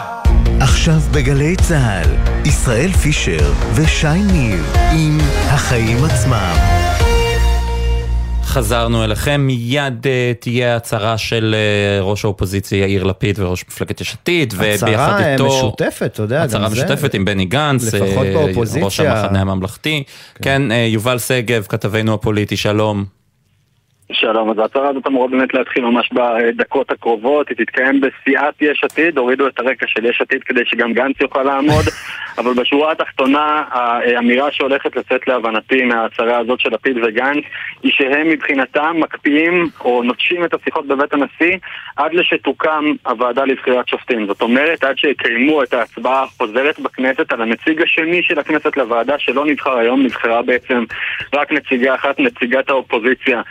Speaker 19: עכשיו בגלי צה"ל, ישראל פישר ושי ניר עם החיים עצמם.
Speaker 1: חזרנו אליכם, מיד uh, תהיה הצהרה של uh, ראש האופוזיציה יאיר לפיד וראש מפלגת יש עתיד,
Speaker 2: וביחד איתו... הצהרה משותפת, אתה יודע,
Speaker 1: הצהרה משותפת עם בני גנץ,
Speaker 2: לפחות uh, באופוזיציה.
Speaker 1: ראש המחנה הממלכתי. כן, כן uh, יובל שגב, כתבנו הפוליטי, שלום.
Speaker 29: שלום, אז ההצהרה הזאת אמורה באמת להתחיל ממש בדקות הקרובות, היא תתקיים בסיעת יש עתיד, הורידו את הרקע של יש עתיד כדי שגם גנץ יוכל לעמוד, אבל בשורה התחתונה, האמירה שהולכת לצאת להבנתי מההצהרה הזאת של לפיד וגנץ, היא שהם מבחינתם מקפיאים או נוטשים את השיחות בבית הנשיא עד לשתוקם הוועדה לבחירת שופטים. זאת אומרת, עד שיקיימו את ההצבעה החוזרת בכנסת על הנציג השני של הכנסת לוועדה שלא נבחר היום, נבחרה בעצם רק נציגה אחת, נציגת האופוזיציה.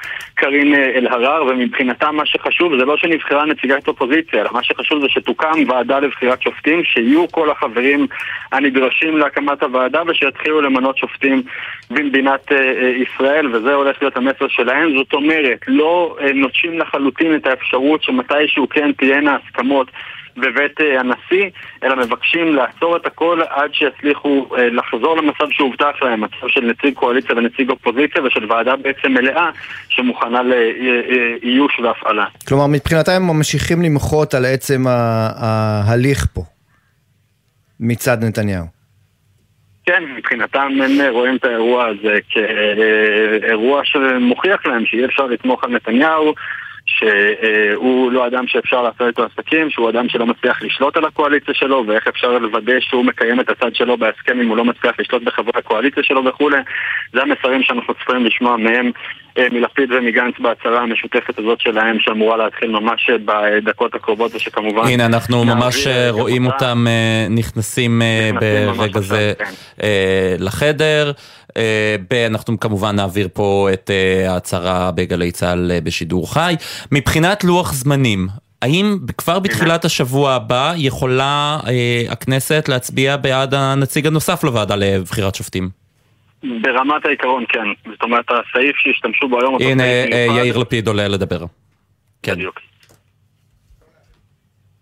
Speaker 29: קארין אה, אלהרר, ומבחינתם מה שחשוב זה לא שנבחרה נציגת אופוזיציה, אלא מה שחשוב זה שתוקם ועדה לבחירת שופטים, שיהיו כל החברים הנדרשים להקמת הוועדה ושיתחילו למנות שופטים במדינת אה, אה, ישראל, וזה הולך להיות המסר שלהם. זאת אומרת, לא נוטשים לחלוטין את האפשרות שמתישהו כן תהיינה הסכמות בבית אה, הנשיא, אלא מבקשים לעצור את הכל עד שיצליחו אה, לחזור למצב שהובטח להם, מצב של נציג קואליציה ונציג אופוזיציה ושל ועדה בעצם מלאה שמוכנה לאיוש והפעלה.
Speaker 2: כלומר, מבחינתם הם ממשיכים למחות על עצם ההליך פה, מצד נתניהו.
Speaker 29: כן, מבחינתם הם רואים את האירוע הזה כאירוע שמוכיח להם שאי אפשר לתמוך על נתניהו שהוא לא אדם שאפשר לעשות איתו עסקים, שהוא אדם שלא מצליח לשלוט על הקואליציה שלו, ואיך אפשר לוודא שהוא מקיים את הצד שלו בהסכם אם הוא לא מצליח לשלוט בחברי הקואליציה שלו וכולי. זה המסרים שאנחנו צפויים לשמוע מהם, אה, מלפיד ומגנץ בהצהרה המשותפת הזאת שלהם, שאמורה להתחיל ממש בדקות הקרובות, ושכמובן...
Speaker 1: הנה, אנחנו ממש אה, רואים אותם אה, נכנסים ברגע זה כן. לחדר. אנחנו כמובן נעביר פה את ההצהרה בגלי צה"ל בשידור חי. מבחינת לוח זמנים, האם כבר בתחילת השבוע הבא יכולה אה, הכנסת להצביע בעד הנציג הנוסף לוועדה לבחירת שופטים?
Speaker 29: ברמת העיקרון כן. זאת אומרת, הסעיף שהשתמשו בו היום...
Speaker 1: הנה, אה, יאיר לפיד עולה לדבר.
Speaker 29: כן. בדיוק.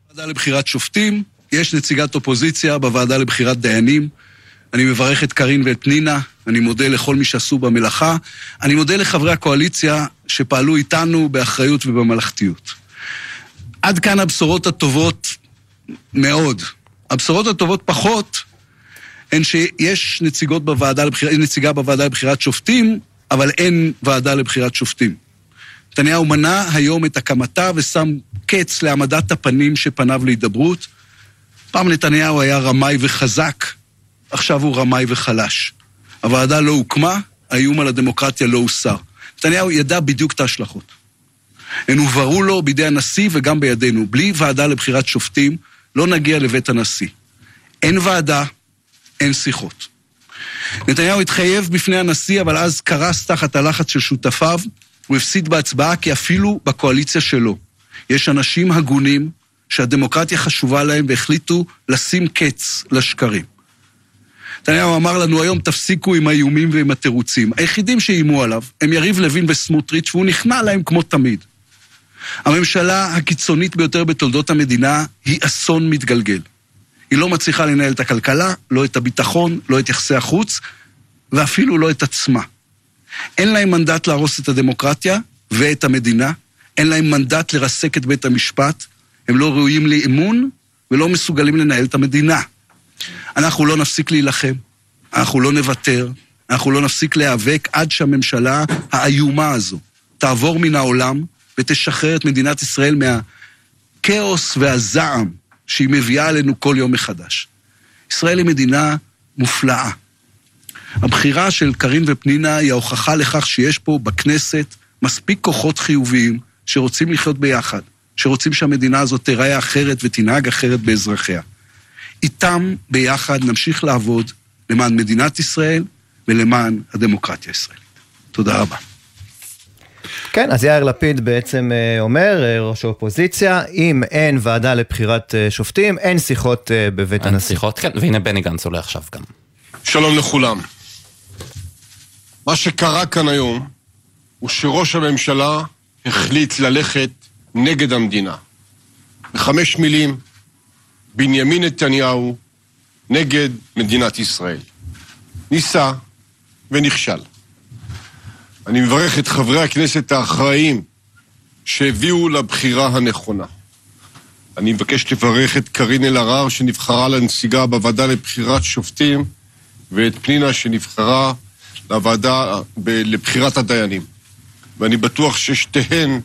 Speaker 30: בוועדה לבחירת שופטים, יש נציגת אופוזיציה בוועדה לבחירת דיינים. אני מברך את קארין ואת פנינה, אני מודה לכל מי שעשו במלאכה. אני מודה לחברי הקואליציה שפעלו איתנו באחריות ובממלכתיות. עד כאן הבשורות הטובות מאוד. הבשורות הטובות פחות הן שיש נציגות בוועדה לבחיר... נציגה בוועדה לבחירת שופטים, אבל אין ועדה לבחירת שופטים. נתניהו מנע היום את הקמתה ושם קץ להעמדת הפנים שפניו להידברות. פעם נתניהו היה רמאי וחזק, עכשיו הוא רמאי וחלש. הוועדה לא הוקמה, האיום על הדמוקרטיה לא הוסר. נתניהו ידע בדיוק את ההשלכות. הן הובהרו לו בידי הנשיא וגם בידינו. בלי ועדה לבחירת שופטים, לא נגיע לבית הנשיא. אין ועדה, אין שיחות. נתניהו התחייב בפני הנשיא, אבל אז קרס תחת הלחץ של שותפיו. הוא הפסיד בהצבעה כי אפילו בקואליציה שלו יש אנשים הגונים שהדמוקרטיה חשובה להם והחליטו לשים קץ לשקרים. נתניהו אמר לנו היום, תפסיקו עם האיומים ועם התירוצים. היחידים שאיימו עליו הם יריב לוין וסמוטריץ', והוא נכנע להם כמו תמיד. הממשלה הקיצונית ביותר בתולדות המדינה היא אסון מתגלגל. היא לא מצליחה לנהל את הכלכלה, לא את הביטחון, לא את יחסי החוץ, ואפילו לא את עצמה. אין להם מנדט להרוס את הדמוקרטיה ואת המדינה, אין להם מנדט לרסק את בית המשפט, הם לא ראויים לאמון ולא מסוגלים לנהל את המדינה. אנחנו לא נפסיק להילחם, אנחנו לא נוותר, אנחנו לא נפסיק להיאבק עד שהממשלה האיומה הזו תעבור מן העולם ותשחרר את מדינת ישראל מהכאוס והזעם שהיא מביאה עלינו כל יום מחדש. ישראל היא מדינה מופלאה. הבחירה של קארין ופנינה היא ההוכחה לכך שיש פה בכנסת מספיק כוחות חיוביים שרוצים לחיות ביחד, שרוצים שהמדינה הזאת תיראה אחרת ותנהג אחרת באזרחיה. איתם ביחד נמשיך לעבוד למען מדינת ישראל ולמען הדמוקרטיה הישראלית. תודה רבה.
Speaker 2: כן, אז יאיר לפיד בעצם אה, אומר, אה, ראש האופוזיציה, אם אין ועדה לבחירת אה, שופטים, אין שיחות בבית הנשיא. אין
Speaker 1: שיחות, כן, והנה בני גנץ עולה עכשיו גם.
Speaker 31: שלום לכולם. מה שקרה כאן היום הוא שראש הממשלה החליט ללכת נגד המדינה. בחמש מילים, בנימין נתניהו נגד מדינת ישראל. ניסה ונכשל. אני מברך את חברי הכנסת האחראיים שהביאו לבחירה הנכונה. אני מבקש לברך את קארין אלהרר שנבחרה לנציגה בוועדה לבחירת שופטים ואת פנינה שנבחרה לוועדה לבחירת הדיינים. ואני בטוח ששתיהן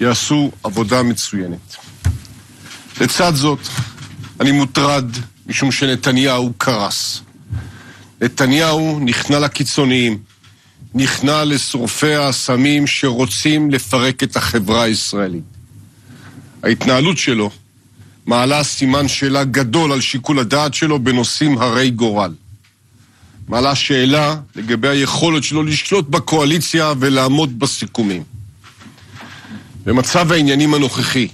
Speaker 31: יעשו עבודה מצוינת. לצד זאת, אני מוטרד משום שנתניהו קרס. נתניהו נכנע לקיצוניים, נכנע לשורפי האסמים שרוצים לפרק את החברה הישראלית. ההתנהלות שלו מעלה סימן שאלה גדול על שיקול הדעת שלו בנושאים הרי גורל. מעלה שאלה לגבי היכולת שלו לשלוט בקואליציה ולעמוד בסיכומים. במצב העניינים הנוכחי,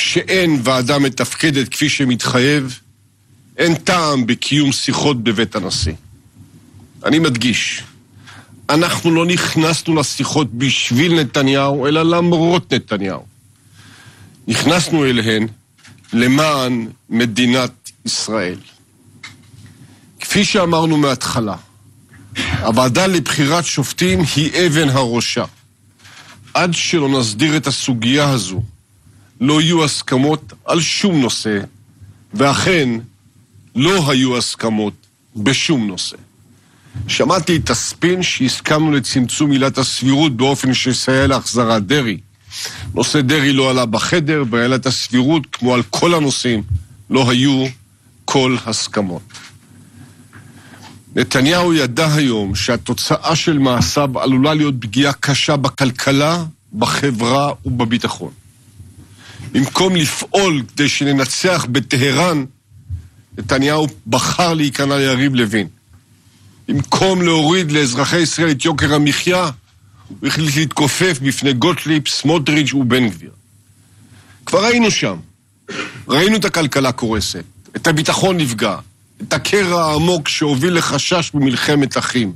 Speaker 31: שאין ועדה מתפקדת כפי שמתחייב, אין טעם בקיום שיחות בבית הנשיא. אני מדגיש, אנחנו לא נכנסנו לשיחות בשביל נתניהו, אלא למרות נתניהו. נכנסנו אליהן למען מדינת ישראל. כפי שאמרנו מההתחלה, הוועדה לבחירת שופטים היא אבן הראשה. עד שלא נסדיר את הסוגיה הזו, לא יהיו הסכמות על שום נושא, ואכן לא היו הסכמות בשום נושא. שמעתי את הספין שהסכמנו לצמצום עילת הסבירות באופן שיסייע להחזרת דרעי. נושא דרעי לא עלה בחדר, בעילת הסבירות, כמו על כל הנושאים, לא היו כל הסכמות. נתניהו ידע היום שהתוצאה של מעשיו עלולה להיות פגיעה קשה בכלכלה, בחברה ובביטחון. במקום לפעול כדי שננצח בטהרן, נתניהו בחר להיכנע ליריב לוין. במקום להוריד לאזרחי ישראל את יוקר המחיה, הוא החליט להתכופף בפני גוטליב, סמוטריץ' ובן גביר. כבר היינו שם. ראינו את הכלכלה קורסת, את הביטחון נפגע, את הקרע העמוק שהוביל לחשש במלחמת אחים.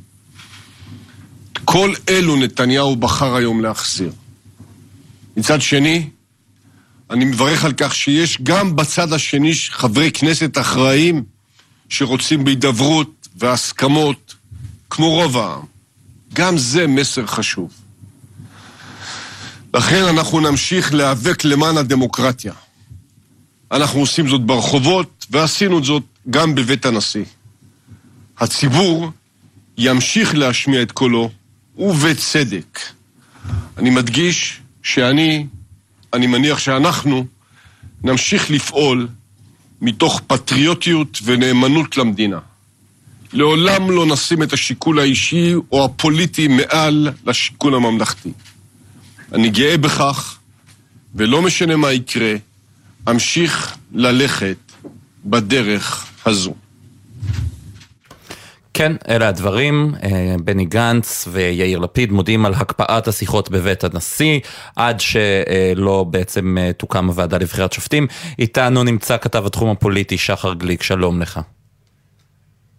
Speaker 31: כל אלו נתניהו בחר היום להחזיר. מצד שני, אני מברך על כך שיש גם בצד השני חברי כנסת אחראיים שרוצים בהידברות והסכמות כמו רוב העם. גם זה מסר חשוב. לכן אנחנו נמשיך להיאבק למען הדמוקרטיה. אנחנו עושים זאת ברחובות, ועשינו זאת גם בבית הנשיא. הציבור ימשיך להשמיע את קולו, ובצדק. אני מדגיש שאני, אני מניח שאנחנו, נמשיך לפעול מתוך פטריוטיות ונאמנות למדינה. לעולם לא נשים את השיקול האישי או הפוליטי מעל לשיקול הממלכתי. אני גאה בכך, ולא משנה מה יקרה, אמשיך ללכת בדרך הזו.
Speaker 1: כן, אלה הדברים. אה, בני גנץ ויאיר לפיד מודיעים על הקפאת השיחות בבית הנשיא, עד שלא בעצם אה, תוקם הוועדה לבחירת שופטים. איתנו נמצא כתב התחום הפוליטי שחר גליק, שלום לך.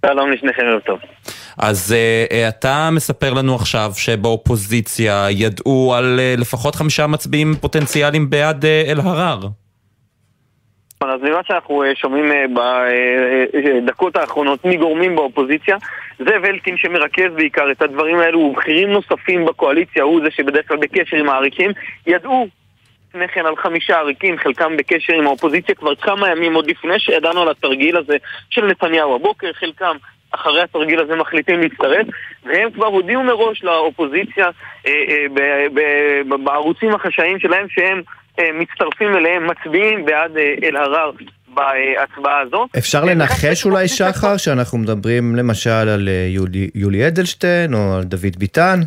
Speaker 5: שלום לשניכם, ערב טוב.
Speaker 1: אז uh, אתה מספר לנו עכשיו שבאופוזיציה ידעו על uh, לפחות חמישה מצביעים פוטנציאליים בעד uh, אלהרר.
Speaker 5: אז ממה שאנחנו שומעים בדקות האחרונות מגורמים באופוזיציה, זאב אלקין שמרכז בעיקר את הדברים האלו, ובכירים נוספים בקואליציה, הוא זה שבדרך כלל בקשר עם העריקים, ידעו לפני כן על חמישה עריקים, חלקם בקשר עם האופוזיציה כבר כמה ימים עוד לפני שידענו על התרגיל הזה של נתניהו הבוקר, חלקם אחרי התרגיל הזה מחליטים להצטרף, והם כבר הודיעו מראש לאופוזיציה אה, אה, בערוצים החשאיים שלהם שהם אה, מצטרפים אליהם, מצביעים בעד אה, אלהרר בהצבעה הזו.
Speaker 2: אפשר לנחש אולי, שחר, שאנחנו מדברים למשל על אה, יולי, יולי אדלשטיין או על דוד ביטן?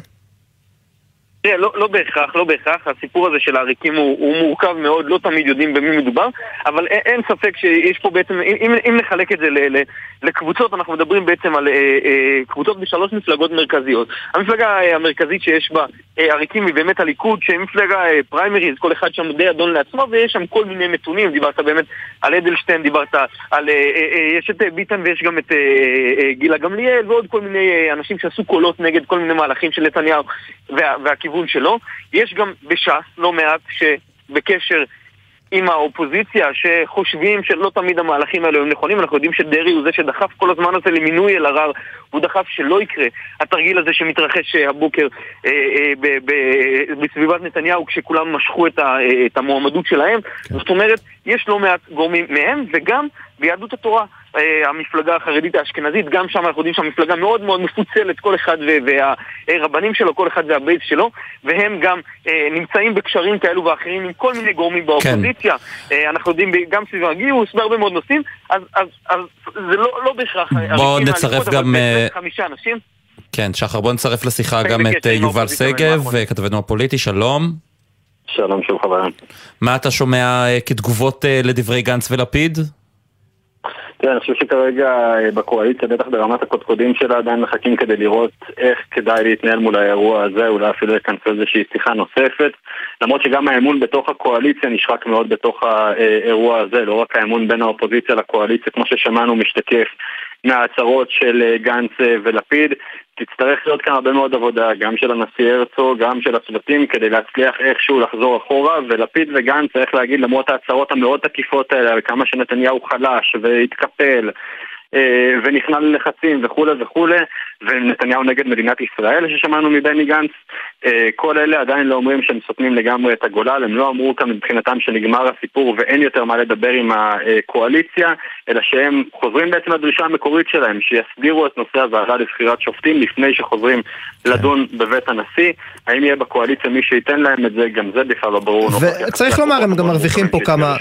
Speaker 5: תראה, לא, לא בהכרח, לא בהכרח, הסיפור הזה של העריקים הוא, הוא מורכב מאוד, לא תמיד יודעים במי מדובר, אבל אין, אין ספק שיש פה בעצם, אם, אם נחלק את זה ל, ל, לקבוצות, אנחנו מדברים בעצם על אה, אה, קבוצות בשלוש מפלגות מרכזיות. המפלגה המרכזית שיש בה אה, עריקים היא באמת הליכוד, שהיא מפלגה אה, פריימריז, כל אחד שם די אדון לעצמו, ויש שם כל מיני נתונים, דיברת באמת על אדלשטיין, דיברת על, אה, אה, יש את ביטן ויש גם את אה, אה, גילה גמליאל, ועוד כל מיני אה, אנשים שעשו קולות נגד כל מיני מהלכים של נתניהו וה, והכיוון שלו. יש גם בש"ס לא מעט שבקשר עם האופוזיציה, שחושבים שלא תמיד המהלכים האלו הם נכונים, אנחנו יודעים שדרעי הוא זה שדחף כל הזמן הזה למינוי אלהרר, הוא דחף שלא יקרה התרגיל הזה שמתרחש אה, הבוקר אה, אה, ב- ב- בסביבת נתניהו כשכולם משכו את, ה- אה, את המועמדות שלהם, כן. זאת אומרת, יש לא מעט גורמים מהם, וגם ביהדות התורה
Speaker 32: המפלגה החרדית האשכנזית, גם שם אנחנו יודעים שהמפלגה מאוד מאוד מפוצלת, כל אחד והרבנים שלו, כל אחד והבייס שלו, והם גם אה, נמצאים בקשרים כאלו ואחרים עם כל מיני גורמים באופוזיציה. כן. אה, אנחנו יודעים גם סביב הגיוס, בהרבה מאוד נושאים, אז, אז, אז זה לא, לא בהכרח...
Speaker 1: בואו נצרף גם...
Speaker 32: חמישה אנשים.
Speaker 1: כן, שחר, בוא נצרף לשיחה גם את יובל שגב, כתבנו הפוליטי, שלום.
Speaker 29: שלום, שוב חברים.
Speaker 1: מה אתה שומע כתגובות לדברי גנץ ולפיד?
Speaker 29: תראה, אני חושב שכרגע אה, בקואליציה, בטח ברמת הקודקודים שלה, עדיין מחכים כדי לראות איך כדאי להתנהל מול האירוע הזה, אולי אפילו יכנסו איזושהי שיחה נוספת. למרות שגם האמון בתוך הקואליציה נשחק מאוד בתוך האירוע הזה, לא רק האמון בין האופוזיציה לקואליציה, כמו ששמענו, משתקף מההצהרות של אה, גנץ אה, ולפיד. תצטרך להיות כאן הרבה מאוד עבודה, גם של הנשיא הרצוג, גם של הצוותים, כדי להצליח איכשהו לחזור אחורה, ולפיד וגנץ צריך להגיד, למרות ההצהרות המאוד תקיפות האלה, על כמה שנתניהו חלש והתקפל ונכנע ללחצים וכולי וכולי, ונתניהו נגד מדינת ישראל ששמענו מבני גנץ, אה, כל אלה עדיין לא אומרים שהם סותמים לגמרי את הגולל, הם לא אמרו כאן מבחינתם שנגמר הסיפור ואין יותר מה לדבר עם הקואליציה, אלא שהם חוזרים בעצם לדרישה המקורית שלהם, שיסדירו את נושא הוועדה לבחירת שופטים לפני שחוזרים לדון בבית הנשיא. האם יהיה בקואליציה מי שייתן להם את זה, גם זה בכלל לא ברור.
Speaker 2: וצריך לומר, הם גם מרוויחים פה כמה...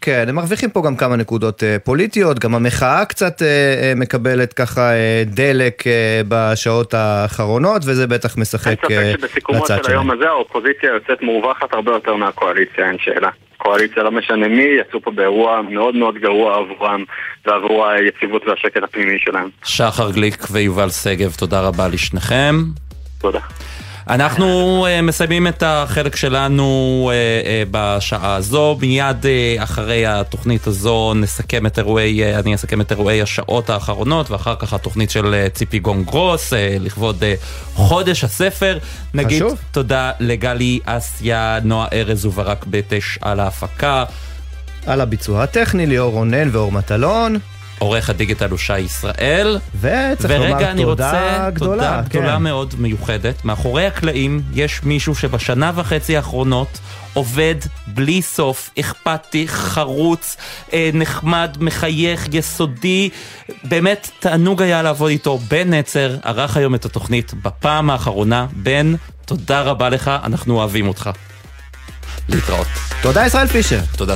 Speaker 2: כן, הם מרוויחים פה גם כמה נקודות אה, פוליטיות, גם המחאה קצת אה, מקבלת ככה דלק בשעות האחרונות, וזה בטח משחק לצד שלהם. אין ספק
Speaker 29: שבסיכומו של היום הזה האופוזיציה יוצאת מורווחת הרבה יותר מהקואליציה, אין שאלה. קואליציה, לא משנה מי, יצאו פה באירוע מאוד מאוד גרוע עבורם ועבור היציבות והשקט הפנימי שלהם.
Speaker 1: שחר גליק ויובל שגב, תודה רבה לשניכם.
Speaker 29: תודה.
Speaker 1: אנחנו uh, מסיימים את החלק שלנו uh, uh, בשעה הזו, מיד אחרי התוכנית הזו נסכם את אירועי, אני אסכם את אירועי השעות האחרונות, ואחר כך התוכנית של ציפי גון גרוס, uh, לכבוד חודש הספר. נגיד חשוב. תודה לגלי אסיה, נועה ארז וברק בטש על ההפקה.
Speaker 2: על הביצוע הטכני, ליאור רונן ואור מטלון.
Speaker 1: עורך הדיגיטל הוא שי ישראל.
Speaker 2: וצריך לומר תודה
Speaker 1: רוצה,
Speaker 2: גדולה.
Speaker 1: תודה כן. גדולה מאוד מיוחדת. מאחורי הקלעים יש מישהו שבשנה וחצי האחרונות עובד בלי סוף, אכפתי, חרוץ, אה, נחמד, מחייך, יסודי. באמת, תענוג היה לעבוד איתו. בן נצר ערך היום את התוכנית בפעם האחרונה. בן, תודה רבה לך, אנחנו אוהבים אותך. להתראות.
Speaker 2: תודה ישראל פישר.
Speaker 1: תודה.